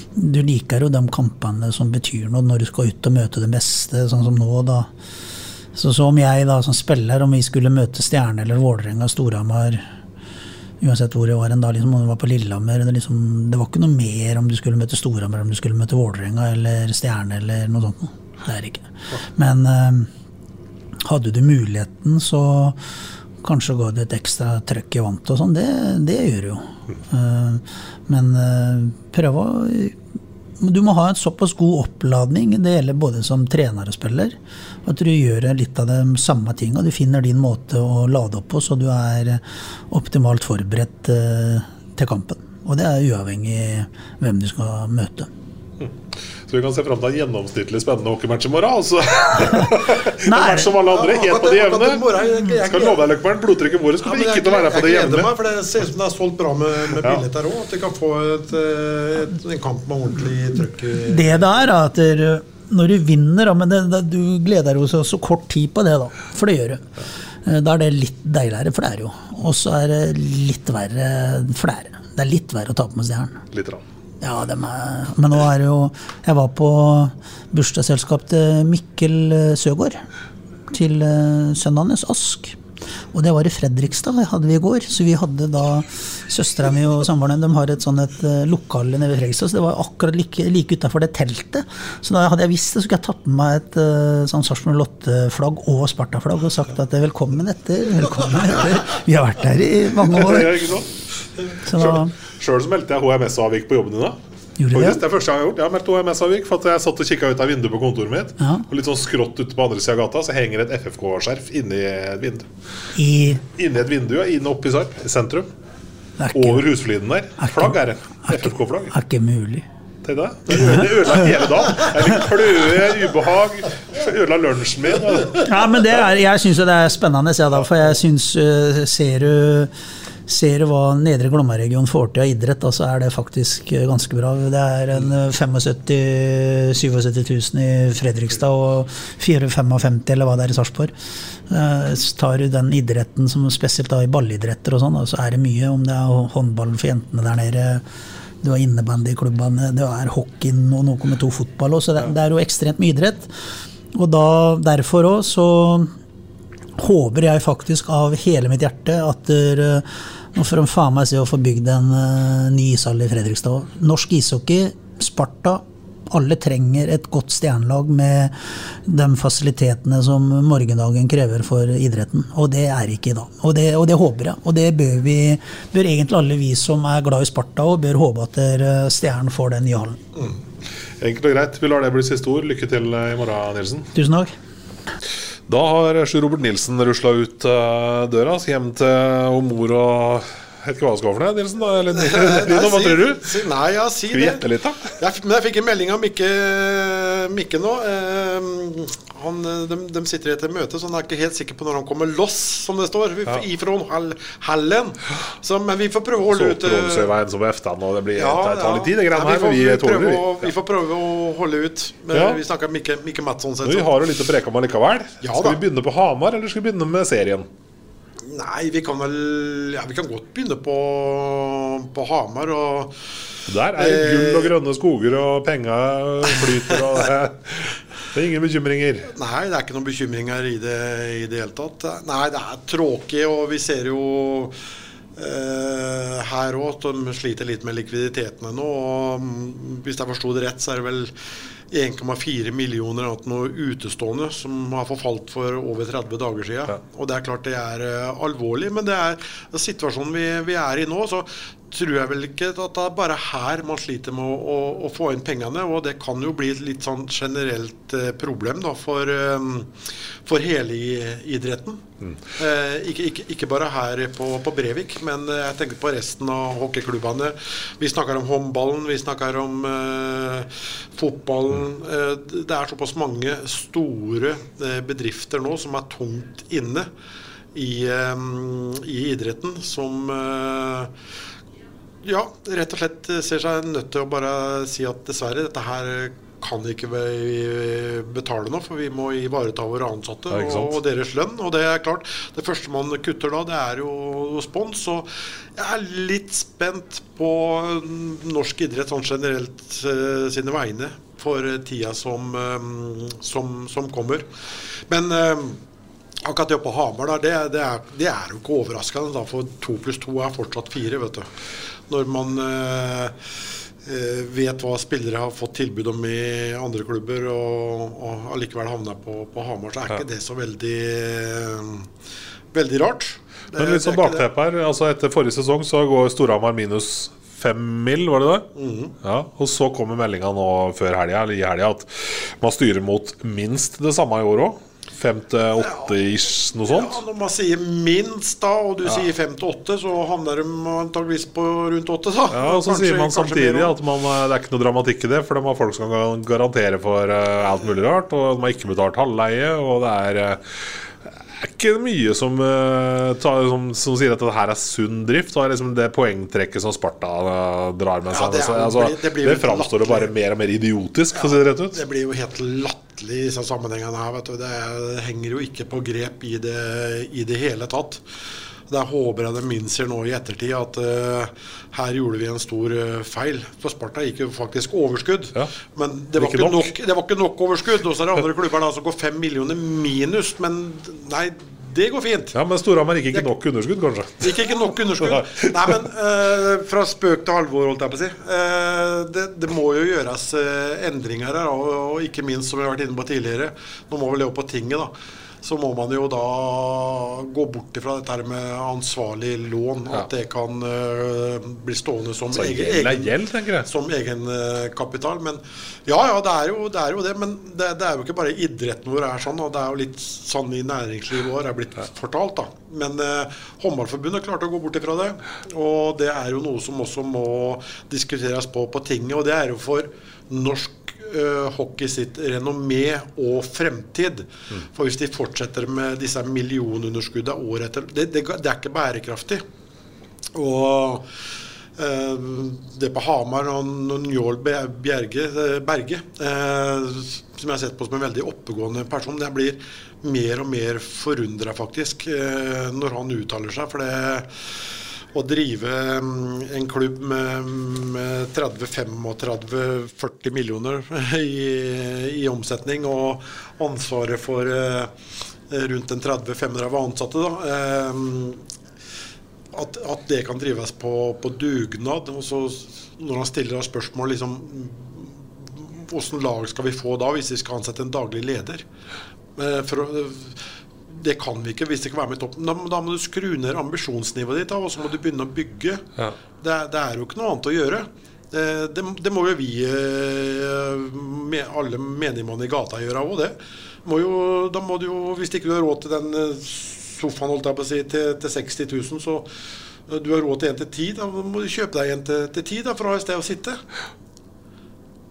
Du liker jo de kampene som betyr noe, når du skal ut og møte det beste, sånn som nå, da. Så, så om jeg da som spiller, om vi skulle møte Stjerne eller Vålerenga, Storhamar Uansett hvor jeg var en da, liksom, om det var på Lillehammer det, liksom, det var ikke noe mer om du skulle møte Storhamar, om du skulle møte Vålerenga eller Stjerne eller noe sånt. Det er det ikke. Men eh, hadde du muligheten, så kanskje ga det et ekstra trøkk i vantet og sånn. Det, det gjør du jo. Eh, men eh, prøv å Du må ha en såpass god oppladning, det gjelder både som trener og spiller, at du gjør litt av de samme tinga. Du finner din måte å lade opp på, så du er optimalt forberedt eh, til kampen. Og det er uavhengig hvem du skal møte. Så vi kan se fram til en gjennomsnittlig spennende hockeymatch i morgen. Altså. [LAUGHS] match som alle andre, helt på det jevne. Skal love deg, Løkkeberg, blodtrykket vårt kommer ikke til å være på det jevne. meg, for det ser ut som det er solgt bra med, med billetter òg. At vi kan få et, et, en kamp med ordentlig trøkk. Det der er, er at dere- når du vinner, da, men det, det, du gleder deg jo så, så kort tid på det, da. For det gjør du. Eh, Da er det litt deiligere, for det er jo. Og så er det litt verre, for det er det. Det er litt verre å tape med Stjernen. Litt rann. Ja, dem er, men nå er det jo Jeg var på bursdagsselskap til Mikkel eh, Søgaard. Til eh, sønnen hans, Ask. Og det var i Fredrikstad, hadde vi i går. Så vi hadde da Søstera mi og samboeren de har et sånn et eh, lokale nede ved Fredrikstad, så det var akkurat like, like utafor det teltet. Så da hadde jeg visst det, så skulle jeg tatt med meg et sånn Sarpsborg Lotte-flagg og Sparta-flagg og sagt at det er velkommen etter, velkommen etter. Vi har vært her i mange år. Ikke Sjøl meldte jeg HMS-avvik på jobben din. da Gjorde? Faktisk, det er første gang jeg har gjort Jeg har meldt HMS-avvik for at jeg satt og kikka ut av vinduet på kontoret mitt. Ja. Og litt sånn skrått ute på andre sida av gata så henger et FFK-skjerf inni et vindu. i Inni et vindu, ja, inne oppe i Sarp, i sentrum. Er ikke, Over husfliden der. Flagg er det. FFK-flagg. er ikke mulig. Det. Det ødela- det hele dagen. Jeg fikk kløe, ubehag, ødela lunsjen min. Ja, men det er, jeg syns det er spennende, jeg, da, for jeg syns uh, Ser du Ser hva Nedre Glomma-regionen får til av idrett, da, så er det faktisk eh, ganske bra. Det er en eh, 75 77 000 i Fredrikstad og 455 eller hva det er i Sarpsborg. Eh, tar du den idretten som spesielt da i ballidretter og sånn, så er det mye. Om det er håndballen for jentene der nede, du har innebandyklubbene, det er hockeyen og nå kommer to fotball også. Det, det er jo ekstremt mye idrett. Og da, derfor òg så håper jeg faktisk av hele mitt hjerte at der, eh, nå får de faen meg se å få bygd en uh, ny ishall i Fredrikstad. Norsk ishockey, Sparta, Alle trenger et godt stjernelag med de fasilitetene som morgendagen krever for idretten. Og det er ikke i dag. Og det, og det håper jeg. Og det bør vi, bør egentlig alle vi som er glad i Sparta og bør håpe at Stjernen får den nye hallen. Mm. Enkelt og greit. Vi lar det bli siste ord. Lykke til i morgen, Nilsen. Tusen takk. Da har Sjur Robert Nilsen rusla ut uh, døra, hjem til mor og vet ikke hva det skal for noe, Nilsen. Da, eller, [LAUGHS] Nino, hva tror du? Si, nei, ja, si Skal vi gjette litt, da? Jeg, men jeg fikk en melding av Mikke, Mikke nå. Eh, han, de, de, sitter i et møte, så han er ikke helt sikker på når han kommer loss, som det står. Ja. Ifra Hallen. Så, men vi får prøve å holde ut Tromsøveien som Eftan, og det blir ja, det tar litt tid, det greiene her. Vi, vi, prøve, å, vi, får prøve å holde ut. Men, ja. Vi snakker Mikke, Mikke Madsson. Vi har jo litt å preke om allikevel. skal vi begynne på Hamar, eller skal vi begynne med serien? Nei, vi kan vel Ja, vi kan godt begynne på, på Hamar. Og, Der er det gull og grønne skoger, og penger flyter. Og det, det er ingen bekymringer? Nei, det er ikke noen bekymringer i det i det hele tatt. Nei, det er tråkig, og vi ser jo eh, her òg at de sliter litt med likviditetene nå. og Hvis jeg forsto det rett, så er det vel 1,4 millioner av noe utestående som har forfalt for over 30 dager siden. Ja. Og det er klart det er uh, alvorlig, men det er situasjonen vi, vi, er i nå. Så tror jeg vel ikke at det er bare her man sliter med å, å, å få inn pengene. Og det kan jo bli et litt sånn generelt uh, problem da, for, um, for hele idretten. Mm. Eh, ikke, ikke, ikke, bare her på, på, Brevik, men jeg tenker på resten av hockeyklubbene. Vi snakker om håndballen, vi snakker om eh, fotballen. Mm. det er såpass mange store bedrifter nå som er tungt inne i, i idretten, som ja, rett og slett ser seg nødt til å bare si at dessverre, dette her kan ikke vi betale nå, for vi må ivareta våre ansatte ja, og, deres lønn. Og det er klart, det første man kutter da, det er jo spons. Og jeg er litt spent på norsk idrett sånn generelt uh, sine vegne for tida som, um, som, som kommer. Men Akkurat det på Hamar der, det, det, er, det, er, jo ikke overraskende, da, for to pluss to er fortsatt fire. vet du når man eh, eh, vet hva spillere har fått tilbud om i andre klubber, og, og allikevel havna på, på, Hamar, så er ikke det så veldig, eh, veldig rart. Det, Men litt sånn bakteppe her. altså Etter forrige sesong så går Storhamar minus fem mil, var det det? Mm -hmm. ja, og så kommer meldinga nå før helga, eller i helga, at man styrer mot minst det samme i år òg. Fem til åtte ish, noe sånt? Ja, Når man sier minst, da, og du ja. sier fem til åtte, så havner de antakeligvis på rundt åtte, da. Ja, og så kanskje, sier man samtidig at man, eh, det er ikke noe dramatikk i det, for de har folk som kan garantere for uh, alt mulig rart, og de har ikke betalt halvleie, og det er uh, er ikke mye som, uh, tar, som, som, sier at det her er sunn drift. Og liksom det poengtrekket som Sparta uh, drar med seg. Ja, det, er, altså, det, det, det framstår jo bare mer og mer idiotisk, ja, for å si det rett ut. Det blir jo helt latterlig latterlig i disse sammenhengene her. Det henger jo ikke på grep i det, i det hele tatt. Der håper jeg de innser nå i ettertid at uh, her gjorde vi en stor uh, feil. For Sparta gikk jo faktisk overskudd. Ja. Men det var, ikke nok. det var, ikke nok. overskudd. Og så er det andre klubber som går fem millioner minus. Men nei, det går fint. Ja, Men Storhamar gikk ikke nok underskudd, kanskje? Gikk ikke nok underskudd. Nei, men uh, fra spøk til alvor, holdt jeg på å si. Uh, det, det, må jo gjøres uh, endringer her, og, og, ikke minst, som vi har vært inne på tidligere, nå må vi leve på tinget, da så må man jo da gå bort ifra dette med ansvarlig lån. Ja. At det kan uh, bli stående som så egen, egen, gjeld, som egenkapital. Men ja, ja, det er jo det. Er jo det men det, det, er jo ikke bare idretten vår er sånn. Og det er jo litt sånn i næringslivet vår er blitt fortalt. da. Men uh, Håndballforbundet klarte å gå bort ifra det. Og det er jo noe som også må diskuteres på på tinget. Og det er jo for norsk uh, hockey sitt renommé og fremtid. Mm. For hvis de fortsetter med disse millionunderskuddene år etter det, det, det, er ikke bærekraftig. Og uh, det på Hamar og Njål Berge, eh, Berge uh, som jeg har sett på som en veldig oppegående person, jeg blir mer og mer forundra, faktisk, når han uttaler seg. for det å drive mm, en klubb med, med 30-35-40 millioner [LAUGHS] i, i, omsetning og ansvaret for eh, rundt en 30-35 ansatte. Da, eh, at, at, det kan drives på, på dugnad. Og så når han stiller spørsmål liksom Hvilket lag skal vi få da, hvis vi skal ansette en daglig leder? Eh, For å, det kan vi ikke hvis det ikke være med i toppen. Da, da må du skru ned ambisjonsnivået ditt, og så må du begynne å bygge. Ja. Det, det er jo ikke noe annet å gjøre. Det, det, det må jo vi, eh, med alle menigmann i gata, gjøre òg, det. Må jo, da må du jo, hvis ikke du har råd til den eh, sofaen holdt jeg på å si, til, til 60 000, så eh, du har råd til en til ti, da må du kjøpe deg en til, til 10 da, for å ha et sted å sitte.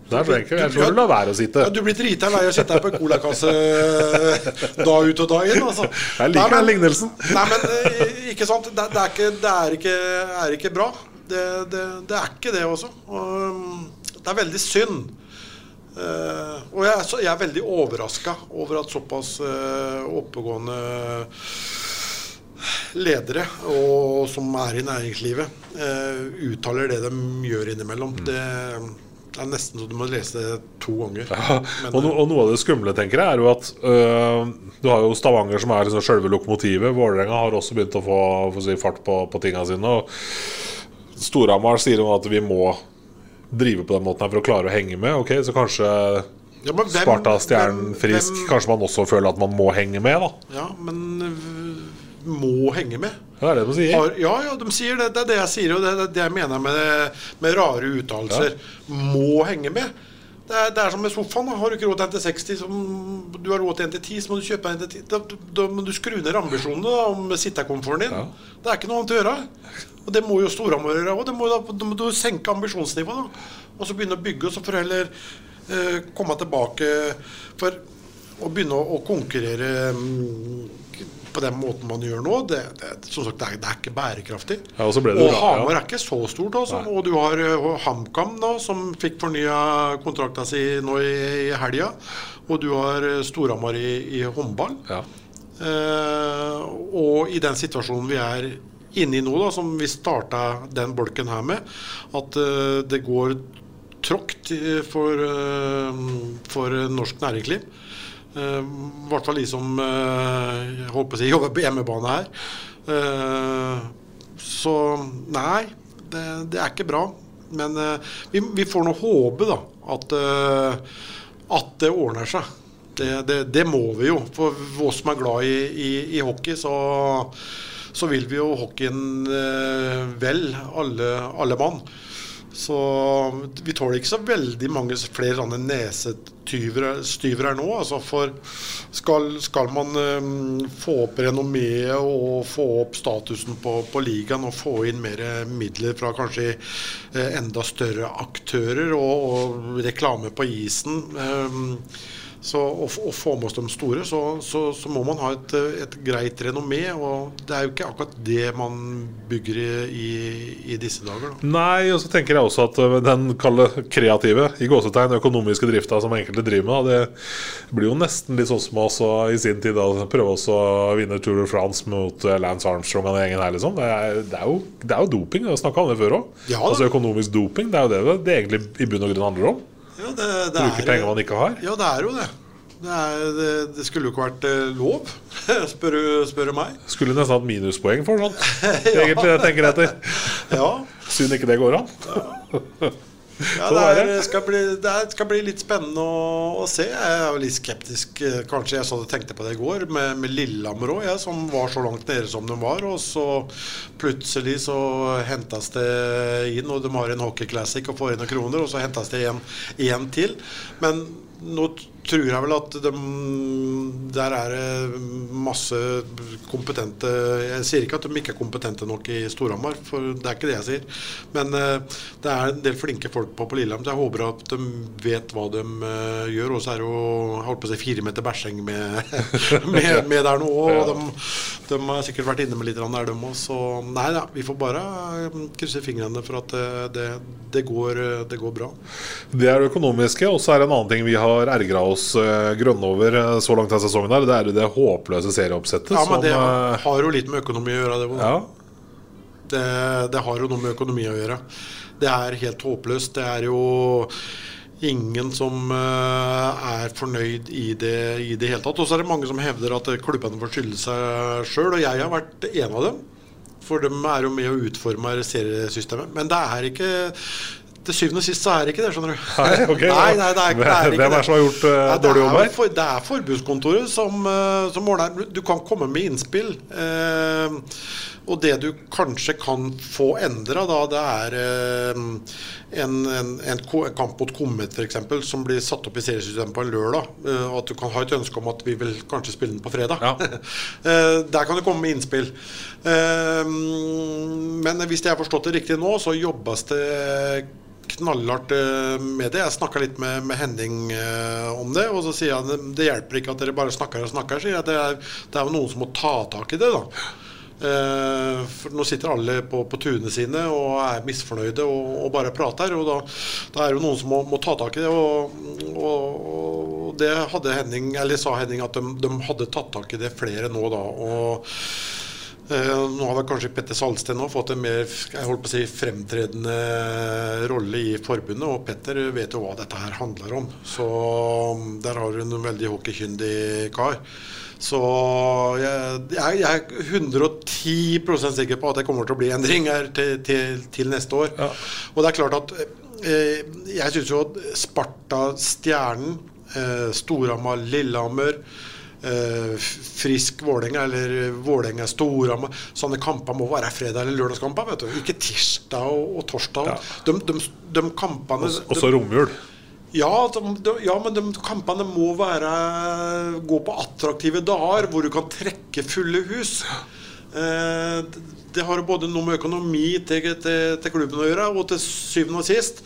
Det er så enkelt. Jeg tror du lar være å sitte. Ja, du blir drita lei av å sitte her på en colakasse da ut og da inn. Altså. Jeg liker den lignelsen. Nei, men eh, ikke sant. Det, det, er, ikke, det er, ikke, er ikke bra. Det, det, det er ikke det også. Og, um, det er veldig synd. Uh, og jeg, er så, jeg er veldig overraska over at såpass uh, oppegående ledere og, som er i næringslivet, uh, uttaler det de gjør innimellom. Mm. Det, det er nesten så du må lese det to ganger. Ja, og, no, og noe av det skumle tenker jeg er jo at øh, Du har jo Stavanger som er liksom selve lokomotivet. Vålerenga har også begynt å få, si, fart på, på tinga sine. Og Storhamar sier jo at vi må drive på den måten her for å klare å henge med. Ok, Så kanskje Ja, men hvem- Sparta, Stjernen, Frisk hvem- Kanskje man også føler at man må henge med, da. Ja, men må henge med. Det er det de sier. Har, ja, ja, de sier det. Det er det jeg sier, og det er det jeg mener med, med rare uttalelser. Må henge med. Det er, det er som med sofaen. da. Har du ikke råd til en til 60, som du har råd til en til 10, så må du kjøpe en til 10. Da, da må du skru ned ambisjonene da, om sittekomforten din. Det er ikke noe annet å gjøre. Og det må jo Storhamar gjøre òg. Da må du senke ambisjonsnivået. Og så begynne å bygge, og så får du heller eh, komme tilbake for å begynne å, å konkurrere mm, på den måten man gjør nå, det, det, som sagt, det, er, det er ikke bærekraftig. Ja, og og Hamar ja. er ikke så stort, altså. Og du har uh, HamKam, som fikk fornya kontrakta si nå i, i helga. Og du har uh, Storhamar i, i håndball. Ja. Eh, og i den situasjonen vi er inne i nå, da, som vi starta den bolken her med, at eh, det går tråkt eh, for, eh, for norsk næringsliv. Eh, I hvert fall de som eh, jeg håper jeg jobber på hjemmebane her. Eh, så nei, det, det er ikke bra. Men vi, vi får nå håpe da, at, at det ordner seg. Det, det, det må vi jo. For oss som er glad i, i, i hockey, så, så vil vi jo hockeyen vel, alle, alle mann. Så vi tåler ikke så veldig mange flere sånne nesestyver nå. Altså for skal, skal man um, få opp renommeet og få opp statusen på, på ligaen og få inn mer midler fra kanskje uh, enda større aktører og, og reklame på isen eh, så å, og få med oss de store, så, så, så må man ha et, et greit renommé. Og det er jo ikke akkurat det man bygger i, i, disse dager. Da. Nei, og så tenker jeg også at øh, den kalde kreative, i gåsetegn økonomiske drifta som enkelte driver med, det blir jo nesten litt sånn som oss i sin tid da, prøve også å vinne Tour de France mot øh, Lance Armstrong og den gjengen her, liksom. Det er, det er, jo, det er jo doping, vi har snakka om det før òg. Ja altså økonomisk doping, det er jo det det egentlig i bunn og grunn handler om. Ja, det, det Bruker penger man ikke har. Ja, det er jo det. Det, er, det, skulle jo ikke vært eh, lov, [LAUGHS] spør, spør du meg. Skulle nesten hatt minuspoeng for sånt, [LAUGHS] egentlig, jeg tenker etter. Ja, Synd ikke det går an. Ja det, er skal bli, det er, skal bli litt spennende å, å se. Jeg er litt skeptisk. eh, Kanskje jeg så det tenkte på det i går, med, med Lillehammer òg, jeg, som var så langt nede som de var. Og så plutselig så hentes det inn, og de har en hockeyclassic og får inn noen kroner, og så hentes det igjen, en til. Men nå tror jeg vel at de, der er det masse kompetente Jeg sier ikke at de ikke er kompetente nok i Storhamar, for det er ikke det jeg sier. Men eh, det er en del flinke folk på, på Lillehammer, så jeg håper at de vet hva de eh, gjør. Og så er det jo holdt på å si fire meter bæsjeng med, [LAUGHS] med, med der nå. Og de, de har sikkert vært inne med litt der, de òg. Så nei da, vi får bare eh, krysse fingrene for at det, det, det, går, det går bra. Det er det økonomiske, og så er det en annen ting vi har ergra oss uh, grønne over så langt av sesongen. her Det er det håpløse serieoppsettet. Ja, men det som, eh, har jo litt med økonomi å gjøre. Det, ja, det, det har jo noe med økonomi å gjøre. Det er helt håpløst. Det er jo ingen som eh, er fornøyd i det i det hele tatt. Og så er det mange som hevder at klubbene får skylde seg sjøl, og jeg har vært en av dem. For de er jo med å utforme seriesystemet. Men det er ikke til syvende og sist så er det ikke det, skjønner du. [LAUGHS] Nei, okay, nei, nei, det er, det er ikke Hvem er som har gjort uh, Nei, det dårlig jobb jo her? For, det er forbudskontoret som, uh, som ordner Du kan komme med innspill. Eh, og det du kanskje kan få endra, da, det er eh, en, en, en, kamp mot Komet f.eks. som blir satt opp i seriesystemet på en lørdag. Eh, og at du kan ha et ønske om at vi vil kanskje spille den på fredag. [LAUGHS] eh, der kan det komme med innspill. Eh, men hvis jeg har forstått det riktig nå, så jobbes det knallhardt eh, med det. Jeg snakka litt med, med Henning eh, om det, og så sier han det, det hjelper ikke at dere bare snakker og snakker. sier jeg. Det er, det er jo noen som må ta tak i det. da. Eh, for Nå sitter alle på, på turene sine og er misfornøyde og, og bare prater. og Da, da er det jo noen som må, må ta tak i det. Og, og, og det Henning, sa Henning at de, de hadde tatt tak i det flere nå. da, og Eh, nå har kanskje Petter Salsten fått en mer si, fremtredende rolle i forbundet, og Petter vet jo hva dette her handler om. Så um, der har hun en veldig hockeykyndig kar. Så jeg, jeg, jeg er 110% sikker på at det kommer til å bli endring her til, til, til neste år. Og det er klart at eh, jeg syns jo at Sparta, Stjernen, eh, Storhamar, Lillehammer eh, Frisk Vålerenga eller Vålerenga-Storhamar. Sånne kamper må være fredag- eller lørdagskamper. Ikke tirsdag og, og torsdag. De, de, de kampene Også, også romjul. Ja, de, de, ja, men de kampene må være gå på attraktive dager hvor du kan trekke fulle hus. Eh, det- det har både noe med økonomi til, til, til klubben å gjøre, og til syvende og sist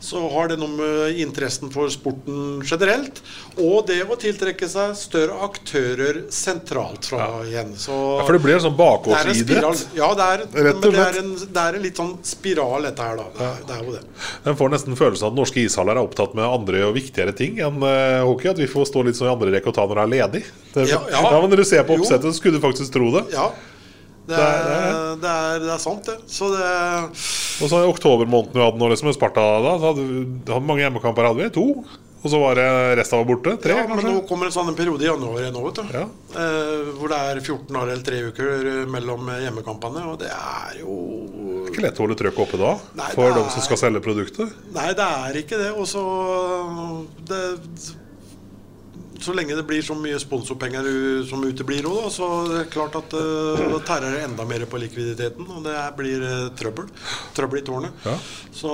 så har det noe med interessen for sporten generelt, og det å tiltrekke seg større aktører sentralt fra igjen. Så Ja, for det blir en sånn bakgårdsidrett. Ja, det er, men det er, en, det er en litt sånn spiral, dette her, da. Det er, det er jo det. En får nesten følelsen av at norske ishaller er opptatt med andre og viktigere ting enn uh, hockey. At vi får stå litt sånn i andre rekke og ta når det er ledig. Det, Ja, ja, ja. men Når du ser på oppsettet, så skulle du faktisk tro det. Ja. Det Det er, er- det er, det er sant, det. Så det Og så i oktobermåneden vi hadde nå liksom med Sparta, da, så hadde hadde mange hjemmekamper. hadde vi, To. Og så var det resten var borte. Tre, ja, men nå kommer en sånn periode i januar igjen du. Ja. Eh, hvor det er 14 dager eller tre uker eh, mellom hjemmekampene. Og det er jo Ikke lett å holde trøkket oppe da, Nei, for dem de som er- skal selge produktet. Nei, det er ikke det. Og så det, Så lenge det blir så mye sponsorpenger som uteblir òg, så det er klart at uh, tærer det enda mer på likviditeten. Og det blir eh, trøbbel. Trøbbel i tårnet. Ja. Så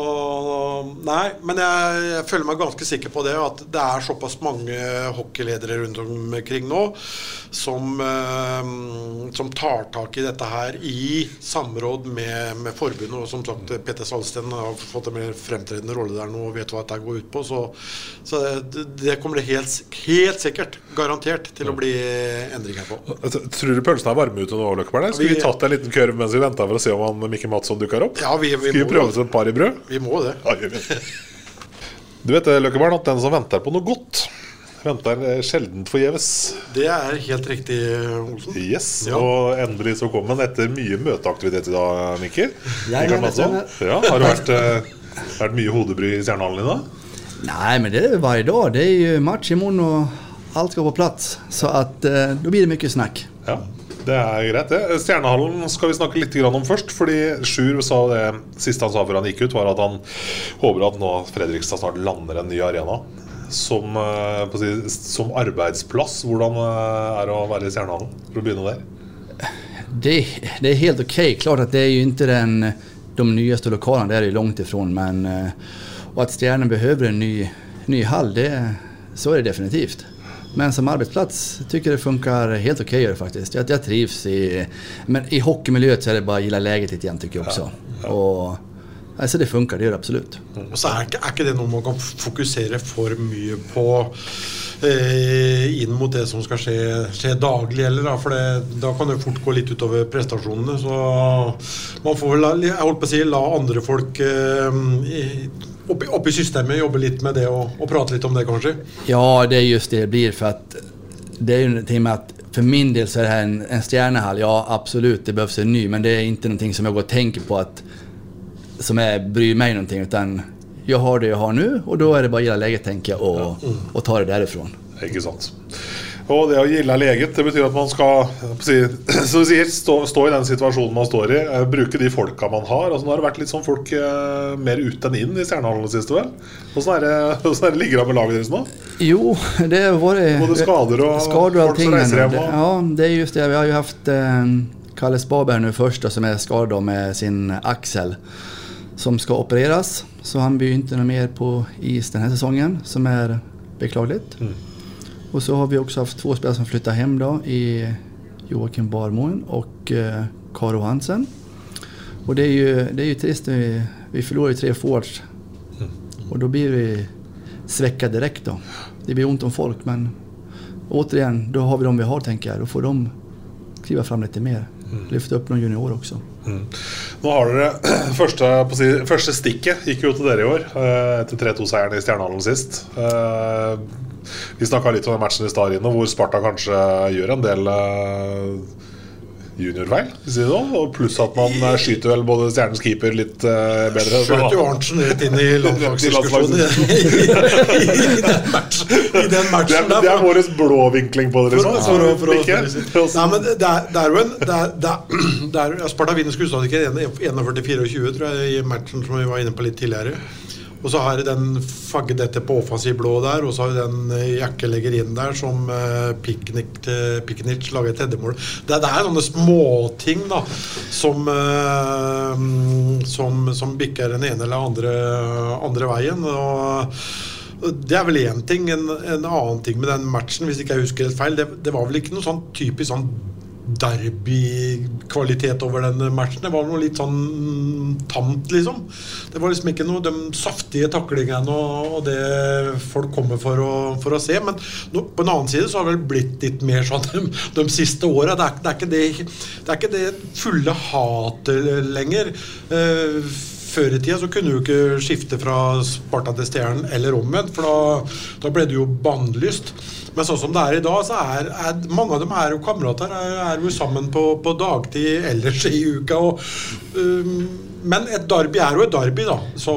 Nei, men jeg, jeg føler meg ganske sikker på det. At det er såpass mange hockeyledere rundt omkring nå som, eh, som tar tak i dette her i samråd med, med forbundet. Og som sagt, Petter Salsten har fått en mer fremtredende rolle der nå og vet hva dette går ut på. Så, så det, det kommer det helt, helt sikkert, garantert, til å bli endringer på. Tror du pølsene er varme ute nå, Løkkeberg? Skulle vi Vi- tatt en liten kurv mens vi venta for å se om han Mikke Matsson dukker opp? Ja, vi, vi Skulle vi prøve oss et par i brød? Vi må det. Ja, vi. Du vet det, Løkkeberg, at den som venter på noe godt, venter sjelden sjeldent forgjeves. Det er helt riktig, Olsen. Yes, Ja. Og endelig så kom den etter mye møteaktivitet i dag, Mikkel. Ja, ja, ja, Har det vært, eh, vært mye hodebry i Stjernehallen i dag? Nei, men det var i dag. Det er jo match imorgon och allt skal på plass, Så at, eh, då blir det mye snakk. Ja, det er greit, det. Stjernehallen skal vi snakke litt om først. Fordi Sjur sa det siste han sa før han gikk ut, var at han håper at nå Fredrikstad snart lander en ny arena. Som, eh, som arbeidsplass. Hvordan eh, er det å være i Stjernehallen? For å begynne der. Det, det är helt okej. Klart att det är ju inte den, de nyaste lokalerna, det är det långt ifrån. Men, eh, och att Stjärnen behöver en ny, ny hall, det, så är det definitivt. Men som arbetsplats tycker jag det funkar helt okej okay, faktiskt. Jag, jag trivs i... Men i hockeymiljö så är det bara att gilla läget lite grann tycker jag också. Och, alltså det funkar, det gjør det absolutt. Og så er er ikke det noe man kan fokusere for mye på eh, inn mot det som skal skje, skje daglig, eller da, for det, da kan det fort gå litt utover prestasjonene. Så man får vel jeg holdt på å si, la andre folk eh, i- oppi, i systemet jobbe litt med det og, og prate litt om det, kanskje. Ja, det er just det det blir For at, det er jo noe med at for min del så er det her en, en stjernehall. Ja, absolut, det behövs en ny, men det er ikke noe som jeg går og tenker på at, som jeg bryr meg om. utan jeg har det jeg har nå, og da er det bare att gilla leget, tenker jeg, og, og ta det derifra. Ikke sant. Og det å gilde er leget, det betyr at man skal si, [CLEARS THROAT] sier, stå, stå, i den situasjonen man står i. Eh, bruke de folka man har. Altså, nå har det vært litt sånn folk eh, mer ut enn inn i Stjernehallen det siste, vel? Hvordan er det, [LAUGHS] er det ligger det med laget deres nå? Jo, det har vært Både skader og, skader folk som reiser hjem. Og... Ja, det er just det. Vi har jo hatt eh, Kalle Spaberg nå først, som er skada med sin aksel, som skal opereres. Så han begynte noe mer på is denne sesongen, som er beklagelig. Mm. Och så har vi också haft två spelare som flyttar hem då i Joakim Barmoen och eh, Karo Hansen. Och det är ju, det är ju trist, vi, vi förlorar ju tre forwards. og Och då blir vi sväcka direkt då. Det blir ont om folk men återigen, då har vi de vi har tänker jag. Då får de kliva fram lite mer. Mm. Lyfte opp noen juniorer også. Mm. Nå har dere [CLEARS THROAT] første, si, første stikket gikk jo til dere i år, eh, etter 3-2-seieren i Stjernehallen sist. Eh, vi snakka litt om den matchen i stad, hvor Sparta kanskje gjør en del uh, juniorfeil. Si pluss at man uh, skyter vel både stjernens keeper litt uh, bedre. Skjøt jo Arntzen rett inn i [LAUGHS] landslagsdiskusjonen i, den matchen. I den matchen det, er, det er vår blåvinkling på det. Liksom. For, for, for, for, Nei, men det er, det er jo en det er, det er, [CLEARS THROAT] Sparta vinner skuddstatikken 41-24, tror jeg, i matchen som vi var inne på litt tidligere. Og så har den fagget dette på offensiv blå der, og så har den eh, inn der som uh, Piknic lager et tredjemål. Det, det, er sånne småting da som, uh, som, som bikker den ene eller andre, andre veien. og det er vel én ting. En, en, annen ting med den matchen, hvis ikke jeg husker helt feil, det, det var vel ikke noe sånn typisk sånn derbykvalitet over den matchen. Det var noe litt sånn tamt, liksom. Det var liksom ikke noe de saftige taklingene og, det folk kommer for å, for å se. Men no, på en annen side så har det vel blitt litt mer sånn de, de siste åra. Det, det, det, er ikke det fulle hatet lenger. Uh, før i tida så kunne du ikke skifte fra Sparta til Stjernen eller omvendt, for da, da ble du jo bannlyst. Men sånn som det er i dag, så er, er mange av dem er jo kamerater. Er, er jo sammen på, på, dagtid ellers i uka. Og, um, men et derby er jo et derby, da. Så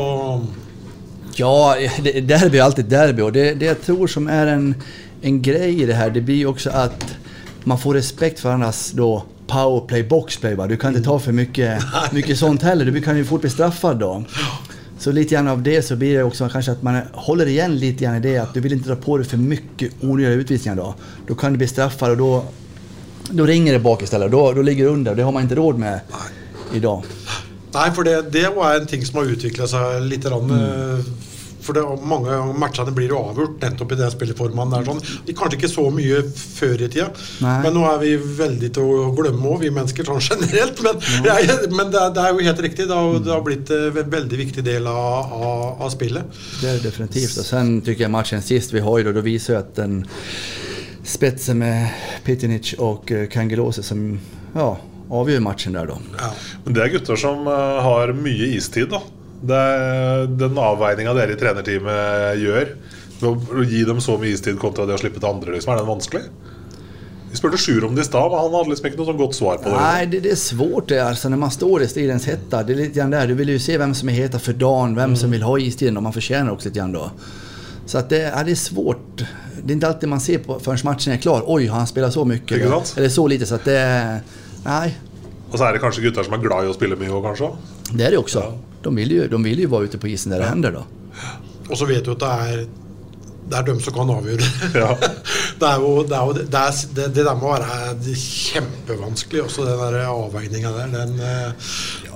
Ja, derby er alltid derby. Og det, det jeg tror som er en, en greie i det her, det blir også at man får respekt for hverandres powerplay, boxplay. Va? Du kan ikke ta for mye, mye sånt heller. Du kan jo fort bli straffet da. Så lite grann av det så blir det också kanske att man håller igen lite grann i det att du vill inte dra på dig för mycket onödiga utvisningar då. Då kan du bli straffad och då, då ringer det bak istället. Då, då ligger du under och det har man inte råd med idag. Nei, for det, det var en ting som har utvikla seg litt. Rann, mm. For det, mange av matchene blir jo avgjort nettopp i den spilleformen. Der, sånn. Kanskje ikke så mye før i tida, Nei. men nå er vi veldig til å glemme òg, vi mennesker sånn generelt. Men, ja. jeg, men det, det, er jo helt riktig. Det har, det har blitt en veldig viktig del av, av, av, spillet. Det er definitivt. Og sen syns jeg matchen sist vi har da viser jo at den spetsen med Pitinic og eh, Kangelose som ja, avgjør matchen der, da. Ja. Men det er gutter som uh, har mye istid, da. Det den avveininga dere i trenerteamet gjør, å gi dem så mye istid kontra det å slippe til andre, liksom, er den vanskelig? Vi spurte Sjur om det i stad, men han hadde liksom ikke noe sånn godt svar på det. Nei, det, det er svårt det altså, når man står i stridens hetta. Det er litt der, Du vil jo se hvem som er heta for dagen, hvem mm. som vil ha istiden, og man fortjener også litt da. Så att det, er, det er svårt. Det er ikke alltid man ser på før matchen er klar. Oi, har han spilt så mye? Eller, eller så lite. Så at det, Nei. Og så er det kanskje gutter som er glad i å spille mye òg, kanskje? Det er det også. Ja de vill ju, de vill ju vara ute på isen där det händer då. Och så vet du att det är det er dem som kan avgjøre. [LAUGHS] Ja. [LAUGHS] det, er jo, det, er jo, det, er, det, det der må være kjempevanskelig, også den der avveininga der. Den,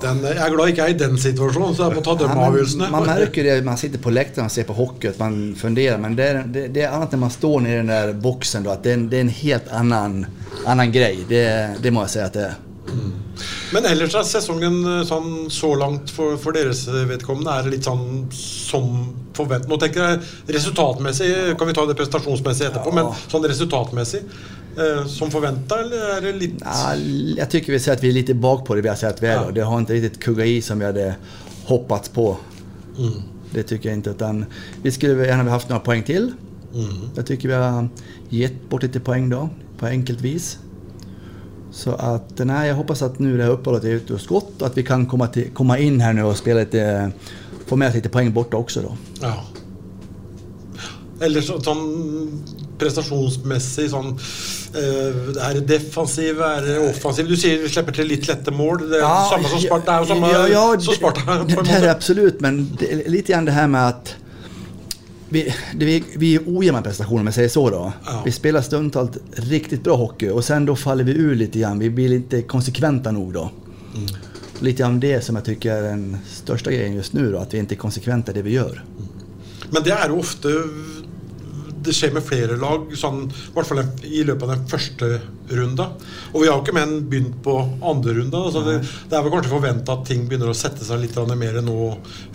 den, jeg er glad ikke jeg er i den situasjonen, så jeg må ta de ja, avgjørelsene. Man merker det, man sitter på lekteren og ser på hockey, at man funderer. Men det er, det, det er annet når man står nede i den der boksen. At er, det er en helt annen, annen greie. Det, det må jeg si at det er. Mm. Men ellers er sesongen eh, sånn, så langt for, for, deres vedkommende er litt sånn som forventet. Nå tenker jeg resultatmessig, kan vi ta det prestasjonsmessig etterpå, ja. men sånn resultatmessig eh, som forventa, eller er det litt Nei, Jeg tycker vi ser at vi er litt bakpå det vi har sett väl. Ja. Det har ikke riktig kugga i som vi hadde hoppet på. Mm. Det tycker jeg ikke. Utan vi skulle gjerne ha hatt noen poeng til. Mm. Jeg tycker vi har gitt bort litt poeng da, på enkelt vis. Så att, nej, jag hoppas att nu det här uppehållet är ute och skott och att vi kan komma, till, komma in här nu och spela lite, få med oss lite poäng borta också då. Ja. Eller så, sånn prestasjonsmessig sånn eh, Er det defensiv, er det offensiv? Du sier vi slipper til litt lette mål. Det er Ja, samme som Sparta. Det er jo samme ja, ja, som Sparta. det, det det absolut, men det lite grann det här med att vi, det, vi, vi är ojämna prestationer om jag säger så då. Ja. Vi spelar stundtals riktigt bra hockey och sen då faller vi ur lite grann. Vi blir inte konsekventa nog då. Mm. Lite grann det som jag tycker är den största grejen just nu då, att vi inte är konsekventa i det vi gör. Men det er jo ofte Det skjer med flere lag, sånn, i hvert fall i løpet av den første runda. Og vi har jo ikke menn begynt på andre runda. så det, det er vel kanskje forventa at ting begynner å sette seg litt mer nå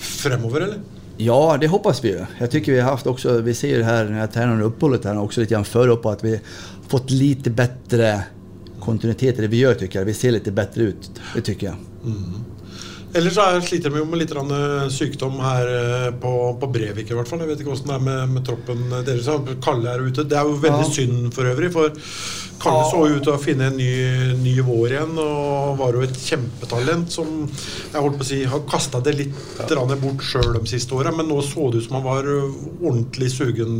fremover, eller? Ja, det hoppas vi ju. Vi har haft också, vi ser ju här när jag tränar under uppehållet här också lite grann före på att fått lite bättre kontinuitet i det vi gör tycker. Vi ser lite bättre ut, det tycker jag. Ellers så er, sliter de jo med litt eh, sykdom her eh, på, på Brevik i hvert fall. Jeg vet ikke hvordan det er med, med troppen deres. Kalle er ute. Det er jo veldig Ja. synd for øvrig, for Kalle Ja. så ut til å finne en ny, ny vår igjen, og var jo et kjempetalent som jeg holdt på å si har kasta det litt ja. bort sjøl de siste åra, men nå så det ut som han var ordentlig sugen.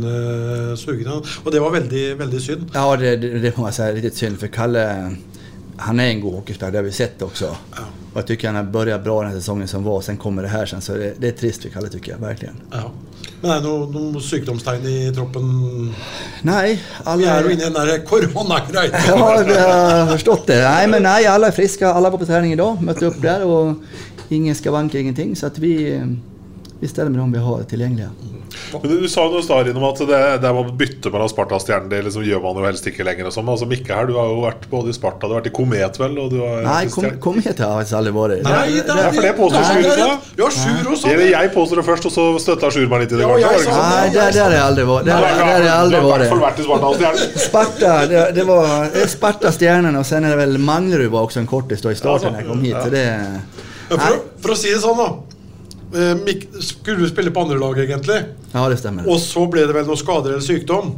sugen og det var veldig, veldig synd. Ja, det, det, det får man säga är riktigt synd for Kalle, han är en god hockeyspelare, det har vi sett också. Och jag tycker han har börjat bra den här säsongen som var, sen kommer det här sen, så det, det är trist för Kalle tycker jag, verkligen. Ja. Men er det noen noe sykdomstegn i troppen? Nei. Alle... Vi er jo inne i den der koronagreia. [LAUGHS] Ja, vi har forstått det. Nei, men nej, alle er friske. Alle var på trening i dag, møtte opp der. Og ingen skavanker, ingenting. Så vi, vi steller med dem vi har tillgängliga. Men du, du sa noe snarere innom om at det, det med å bytte mellom Sparta og Stjernen det liksom gjør man jo helst ikke lenger. Og sånn. altså Mikke her, du har jo vært både i Sparta, du har vært i Komet, vel? Og du har nei, kom, kom hit har jeg faktiskt aldrig varit. Nei, det er, for det påstår Sjur. er. Ja, også. Eller jeg påstår det først, og så støtta Sjur meg litt i det. Ja, jeg sånn? Nei, där, där har jeg aldri vært. Där, Du har- jeg Du har i hvert fall vært i Sparta og Stjernen. [LAUGHS] Sparta, det, det var Sparta-stjernen, og sen er det vel Manglerud var også en kortis da i starten jag kom hit. Så det, Ja, for, å- for å si det sånn, da. Eh, skulle du spille på andre lag, egentlig. ja, det stemmer. Og så ble det vel noe skader eller sykdom.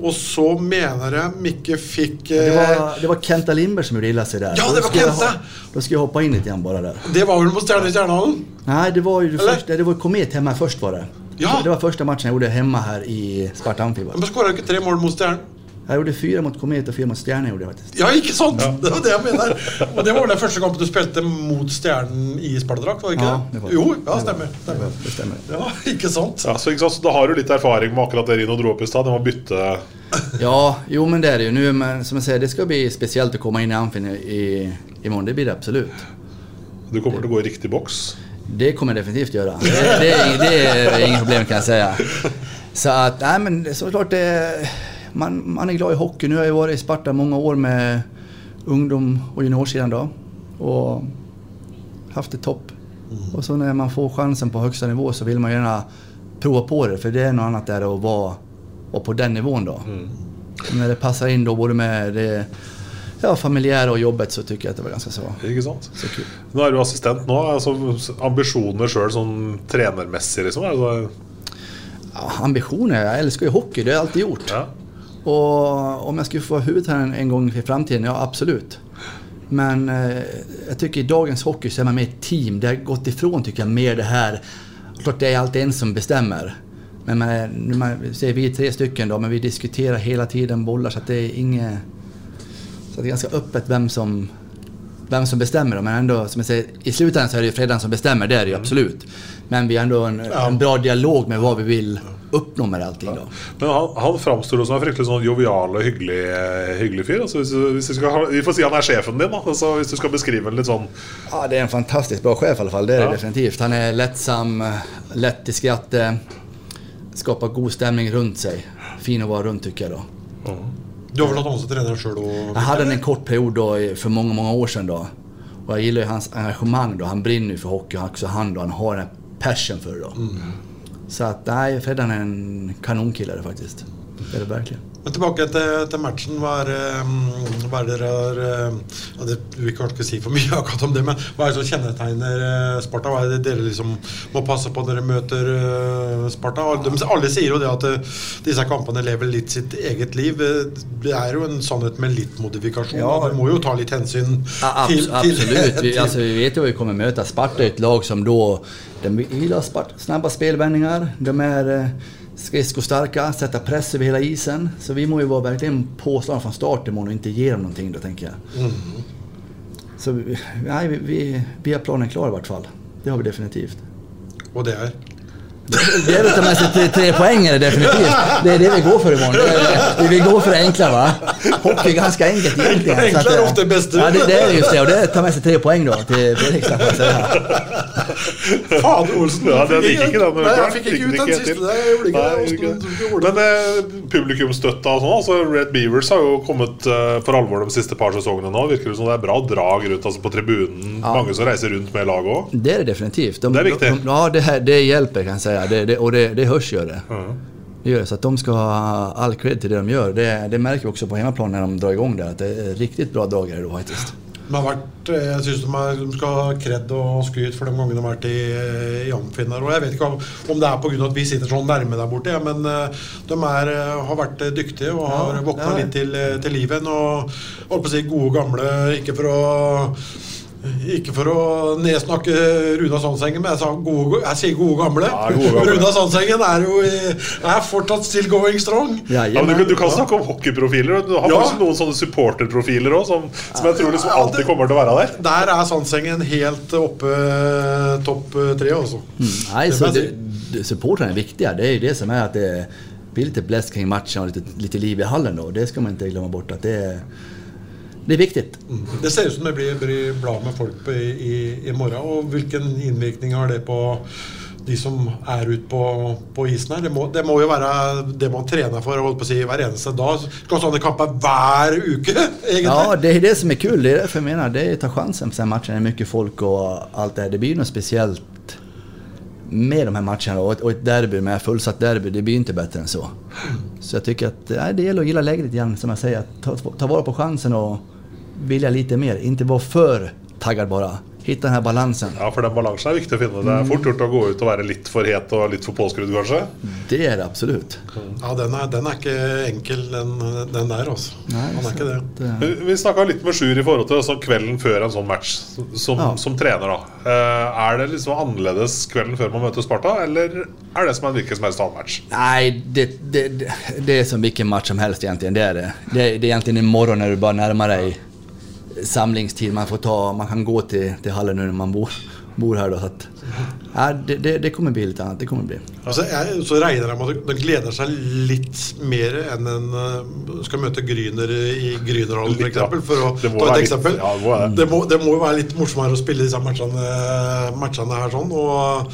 Og så mener jeg Mikke fikk eh, Det var, det var Kenta Limber som gjorde illa seg der. Ja, det var Kenta! Da skulle jeg hoppe hoppa litt igjen bare der. Det var vel mot Stjerne i Stjernehallen? Nei, det var jo det Eller? det var Komet hjemme først, var det. Ja. Det var første matchen jeg gjorde hjemme her i Sparta Amfi. va? Men skåra ikke tre mål mot Stjernen? Jag gjorde fyra mot Komet og fyra mot stjerne. gjorde jeg faktiskt. Ja, ikke sant? Det var det jeg mener. Og det var den første kampen du spilte mot Stjernen i Spartadrakt, var det ikke Ja, det? det var det. Jo, ja, stemmer. stemmer. Det stämmer. Ja, ikke sant? Ja, så, ikke sant? så Da har du litt erfaring med akkurat det Rino dro opp i stad. Det med å bytte [LAUGHS] Ja, jo men det er det jo nu. Men som jeg sier, det skal bli spesielt å komme inn i Amfin i, i, morgen. Det blir det absolutt. Du kommer til å gå i riktig boks. Det kommer jeg definitivt gjøre. Det, det, är, det er ingen problem kan jeg si. Så at, nei, men Så klart det det... Man, man är glad i hockey. Nu har jag varit i Sparta många år med ungdom och juniorsidan då. Och haft det topp. Och så när man får chansen på högsta nivå så vill man gärna prova på det. För det är något annat där att vara, vara på den nivån då. Mm. när det passar in då både med det ja, familiære og jobbet så tycker jeg at det var ganske så, Ikke sant? så kul. Nå er du assistent nå. Altså, ambisjoner sjøl sånn trenermessig, liksom? Altså, Ja, ambisjoner? Jeg elsker jo hockey, det har jeg alltid gjort. ja. Och om jag skulle få vara huvudtränare en gång i framtiden, ja absolut. Men eh, jag tycker i dagens hockey så är man mer ett team. Det har gått ifrån tycker jag mer det här, klart det är alltid en som bestämmer. Men man, man säger vi är tre stycken då, men vi diskuterar hela tiden bollar så att det är inget... Så det är ganska öppet vem som, vem som bestämmer. då. Men ändå, som jag säger, i slutändan så är det ju Fredan som bestämmer, det är det ju absolut. Men vi har ändå en, en bra dialog med vad vi vill uppnå med allting Ja. Men han, han framstår som en fryktelig sånn jovial og hyggelig, hyggelig fyr. Altså, hvis, hvis skal, vi får si han er sjefen din, da. Altså, hvis du skal beskrive en litt sånn Ja, det er en fantastisk bra chef i alla fall. Det er det definitivt. Han er lettsam, lett i skrattet, skapar god stemning rundt seg. Fin å være rundt, syns jeg. da. Mm. Du har vel hatt han som trener sjøl Jeg hadde en kort period for mange mange många, många år siden. da. Og jeg liker hans engagemang då. Han brinner for hockey och han da. Han har en passion for det då. Så att nej, Freddan är en kanonkillare faktiskt. Det är det verkligen. Men tilbake til, til matchen. Hva er, eh, hva er dere har eh, ja, det, Vi kan ikke si for mye [LAUGHS] akkurat om det, men hva er det som kjennetegner eh, Sparta? Hva er det dere liksom må passe på når dere møter eh, Sparta? De, alle sier jo det at eh, disse kampene lever litt sitt eget liv. Det er jo en sannhet med litt modifikasjon. Ja. og må jo ta litt hensyn Ja, abs absolut. Vi, [LAUGHS] altså, vi vet jo vi kommer møte Sparta et ett lag som da De vil spart, snabba spillvendinger. De er skridskostarka, sätta press över hela isen. Så vi må ju vara verkligen påslagna från start imorgon och inte ge dem någonting då, tänker jag. Mm. Så nej, vi, vi, vi har planen klar i vart fall. Det har vi definitivt. Og det er? Det er att med tre, poeng, er det definitivt. Det er det vi går for i morgen. Det är- Vi går gå för det enkle, va. Hockey er ganske enkelt egentlig. Så Enkla att, är eh, ofta bäst. Ja, det, det er just det. og det tar med seg tre poeng da, til Fredrikstad. Fader Olsen! Ja, det gikk ikke den. Nei, jeg fikk ikke ut den siste. Men eh, publikumsstøtta og sånn, altså Red Beavers har jo kommet eh, for alvor de siste par sesongene nå. Virker det som det er bra drag rundt altså på tribunen. Mange som reiser rundt med laget òg. Det er det definitivt. De, Det er viktig. De, ja, det, det hjelper, kan jag säga. Det, det, och det, det hörs ju det. Det gör. Så att de ska ha all cred till det de gör. Det, det märker vi också på hemmaplan när de drar igång det. Att det är riktigt bra dagar då faktiskt. De har vært, eh, jeg syns de, de skal ha kred og skryt for de gangene de har vært i, i Amfinn her. Og jeg vet ikke om, om det er pga. at vi sitter sånn nærme der borte, ja, men eh, de er, eh, har vært eh, dyktige og har Ja, våkna ja. litt til, eh, til livet. Og holdt på å si gode gamle Ikke for å ikke for å nedsnakke Runa Sandsengen, men jeg, sa gode, jeg sier gode gamle. Ja, gode gamle. Runa Sandsengen er jo er fortsatt still going strong. Ja, men du, kan- du kan snakke om hockeyprofiler. Du har Ja. faktisk noen sånne supporterprofiler òg, som, som jeg tror liksom alltid kommer til å være der. Der er Sandsengen helt oppe topp tre, altså. Nei, Det så får jag det, det, är viktiga. Det är ju det som er at det blir litt blest kring matchen og litt, litt liv i hallen då. Det skal man ikke glemme bort. at det, är- det viktig. Mm. Det ser ut som det blir, blir bra med folk på, i, i, morgen. Og hvilken innvirkning har det på de som er ute på, på isen her? Det må, det må jo være det man trener for holdt på å si, hver eneste dag. Skal sånne kamper hver uke, [LAUGHS] egentlig. Ja, det er det som er kul. Det er derfor jeg mener det är att ta chansen på sen matchen. Det er mye folk og alt det. Det blir noe speciellt med de här matcherna. Och ett derby med fullsatt derby, det blir inte bättre än så. Så jag tycker att det gäller att gilla litt igjen, som säger. Att Ta, ta vara på chansen och vilja lite mer. Inte vara för taggad bara. Hitta den här balansen. Ja, For den balansen er viktig å finne. Det er fort gjort å gå ut og være litt for het og litt for påskrudd, kanskje. Det er det absolutt. Ja, den er, den er ikke enkel, den, den der, altså. Han er ikke det. Vi- Vi snakka litt med Sjur i forhold til altså, kvelden før en sånn match, som, Ja. som trener. da Eh, Er det liksom annerledes kvelden før man møter Sparta, eller er det som en hvilken som helst annen match? Nei, det, det, det, det är som hvilken match som helst egentlig. Det er det. Det, det er egentlig i morgen når du bara närmar dig samlingstid. Man, får ta, man kan gå til, til hallen når man bor, bor her. Da, så ja, det, det, det kommer bli litt annet. Det kommer bli. Altså, jeg, så regner jeg med at de gleder seg litt mer enn en eh, skal møte Gryner i Grünerhallen Litt, ja. f.eks. For å ta et et litt- eksempel. ja, det må være det. det, må, det må jo være litt morsommere å spille disse matchene, matchene her sånn. Og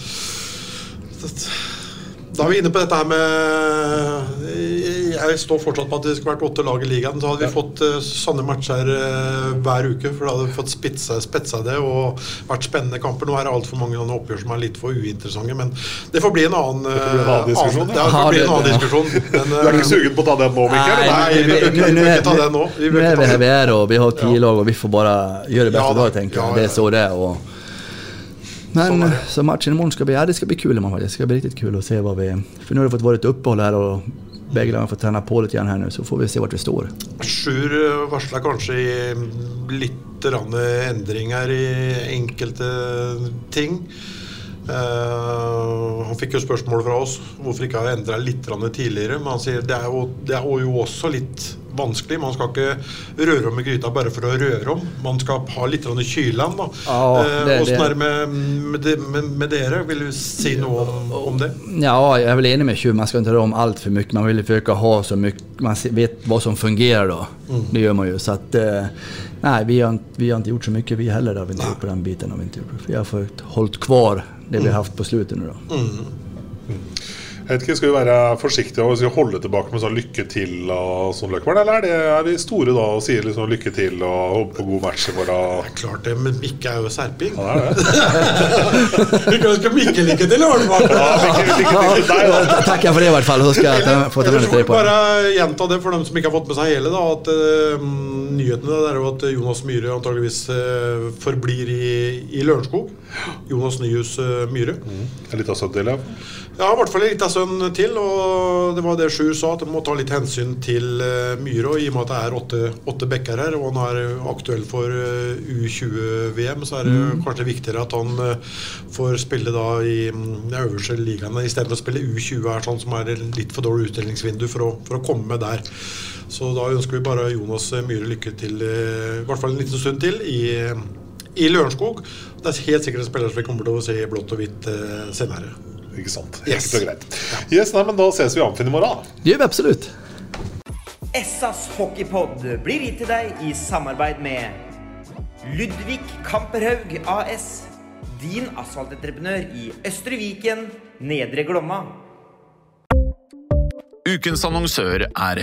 da er vi inne på dette her med Jeg står fortsatt på at det skulle vært åtte lag i ligaen. Så hadde vi fått uh, sånne matcher uh, hver uke. For da hadde vi fått spitsa, spetsa det og vært spennende kamper. Nå er det altfor mange oppgjør som er litt for uinteressante. Men det får bli en annen, Det får bli en annen eh, diskusjon, ja. det får bli en annen diskusjon. [LAUGHS] Men, Du er eh, ikke sugen på å ta den nå, Mikkel? Nei, vi ikke- vi bør ikke ta den nå. Vi ikke är vi här vi er, og vi har ti lag og vi får bare gjøre det beste Ja, vi har da. tänker. Ja, Det er så det är. Och, men Sånn er så matchen i morgen skal bli, ja, det skal bli kul. Det skal bli riktig kul å se hva vi... For nå har det fått vårt opphold her här och lagene får trene på litt igjen her nå, Så får vi se vart vi står. Sjur eh, varsla kanskje i litt grann endringer i enkelte ting. Uh, han fikk jo spørsmål fra oss hvorfor ikke har endra litt tidligere. Men han sier det er, jo, det er jo også litt vanskelig. Man skal ikke røre om i gryta bare for å røre om. Man skal ha litt. Ja, Eh, Åssen er det med, med, med, med dere? Vil du si noe om, om det? Ja, jeg er vel enig med Tjuv. Man skal ikke røre om altfor mye. Man forsøke å ha så mye man vet hva som fungerer da. Mm. Det gjør man jo. Så at Nei, vi har, vi har ikke gjort så mye, vi heller. da har vi gjort på den biten. Har vi, gjort. vi har fått holdt kvar det vi har haft på slutet Da. då. Jeg vet ikke, Skal vi være forsiktige og skal holde tilbake med sånn lykke til og sånn, Løkberg? Eller er, det, er vi store da og sier liksom lykke til og håper på god match i morgen? Klart det, men Mikke er jo serping. Ja, det er det. [LAUGHS] Skal Mikke lykke til, Arnemark! Ja, lykke, lykke til til deg, da. Tackar för det i hvert fall. Så skal jeg få til med på bare gjenta det for dem som ikke har fått med seg hele. Da, at uh, Nyhetene det er jo at Jonas Myhre antageligvis uh, forblir i, i Lørenskog. Jonas Nyhus eh, Myhre. En liten sønn til, ja. Ja, i hvert fall litt av sønn til, og det var det Sjur sa, at en må ta litt hensyn til uh, Myhre. I og med at det er åtte, åtte bekker her, og han er aktuell for uh, U20-VM, så er det mm. kanskje viktigere at han får spille da i um, de øverste ligaene istedenfor å spille U20, her, sånn som er litt for dårlig utdelingsvindu for å, for å komme med der. Så da ønsker vi bare Jonas Myhre lykke til, i hvert fall en liten stund til, i, i Lørenskog. Det er helt sikkert en spiller som vi kommer til å se i blått og hvitt senere. Ikke sant. Yes. Ikke greit. Yes, nei, men Da ses vi i Amfinn i morgen. Det gjør vi absolutt. Essas hockeypod blir gitt til deg i samarbeid med Ludvig Kamperhaug AS. Din asfaltentreprenør i Østre Viken, Nedre Glomma. Ukens annonsør er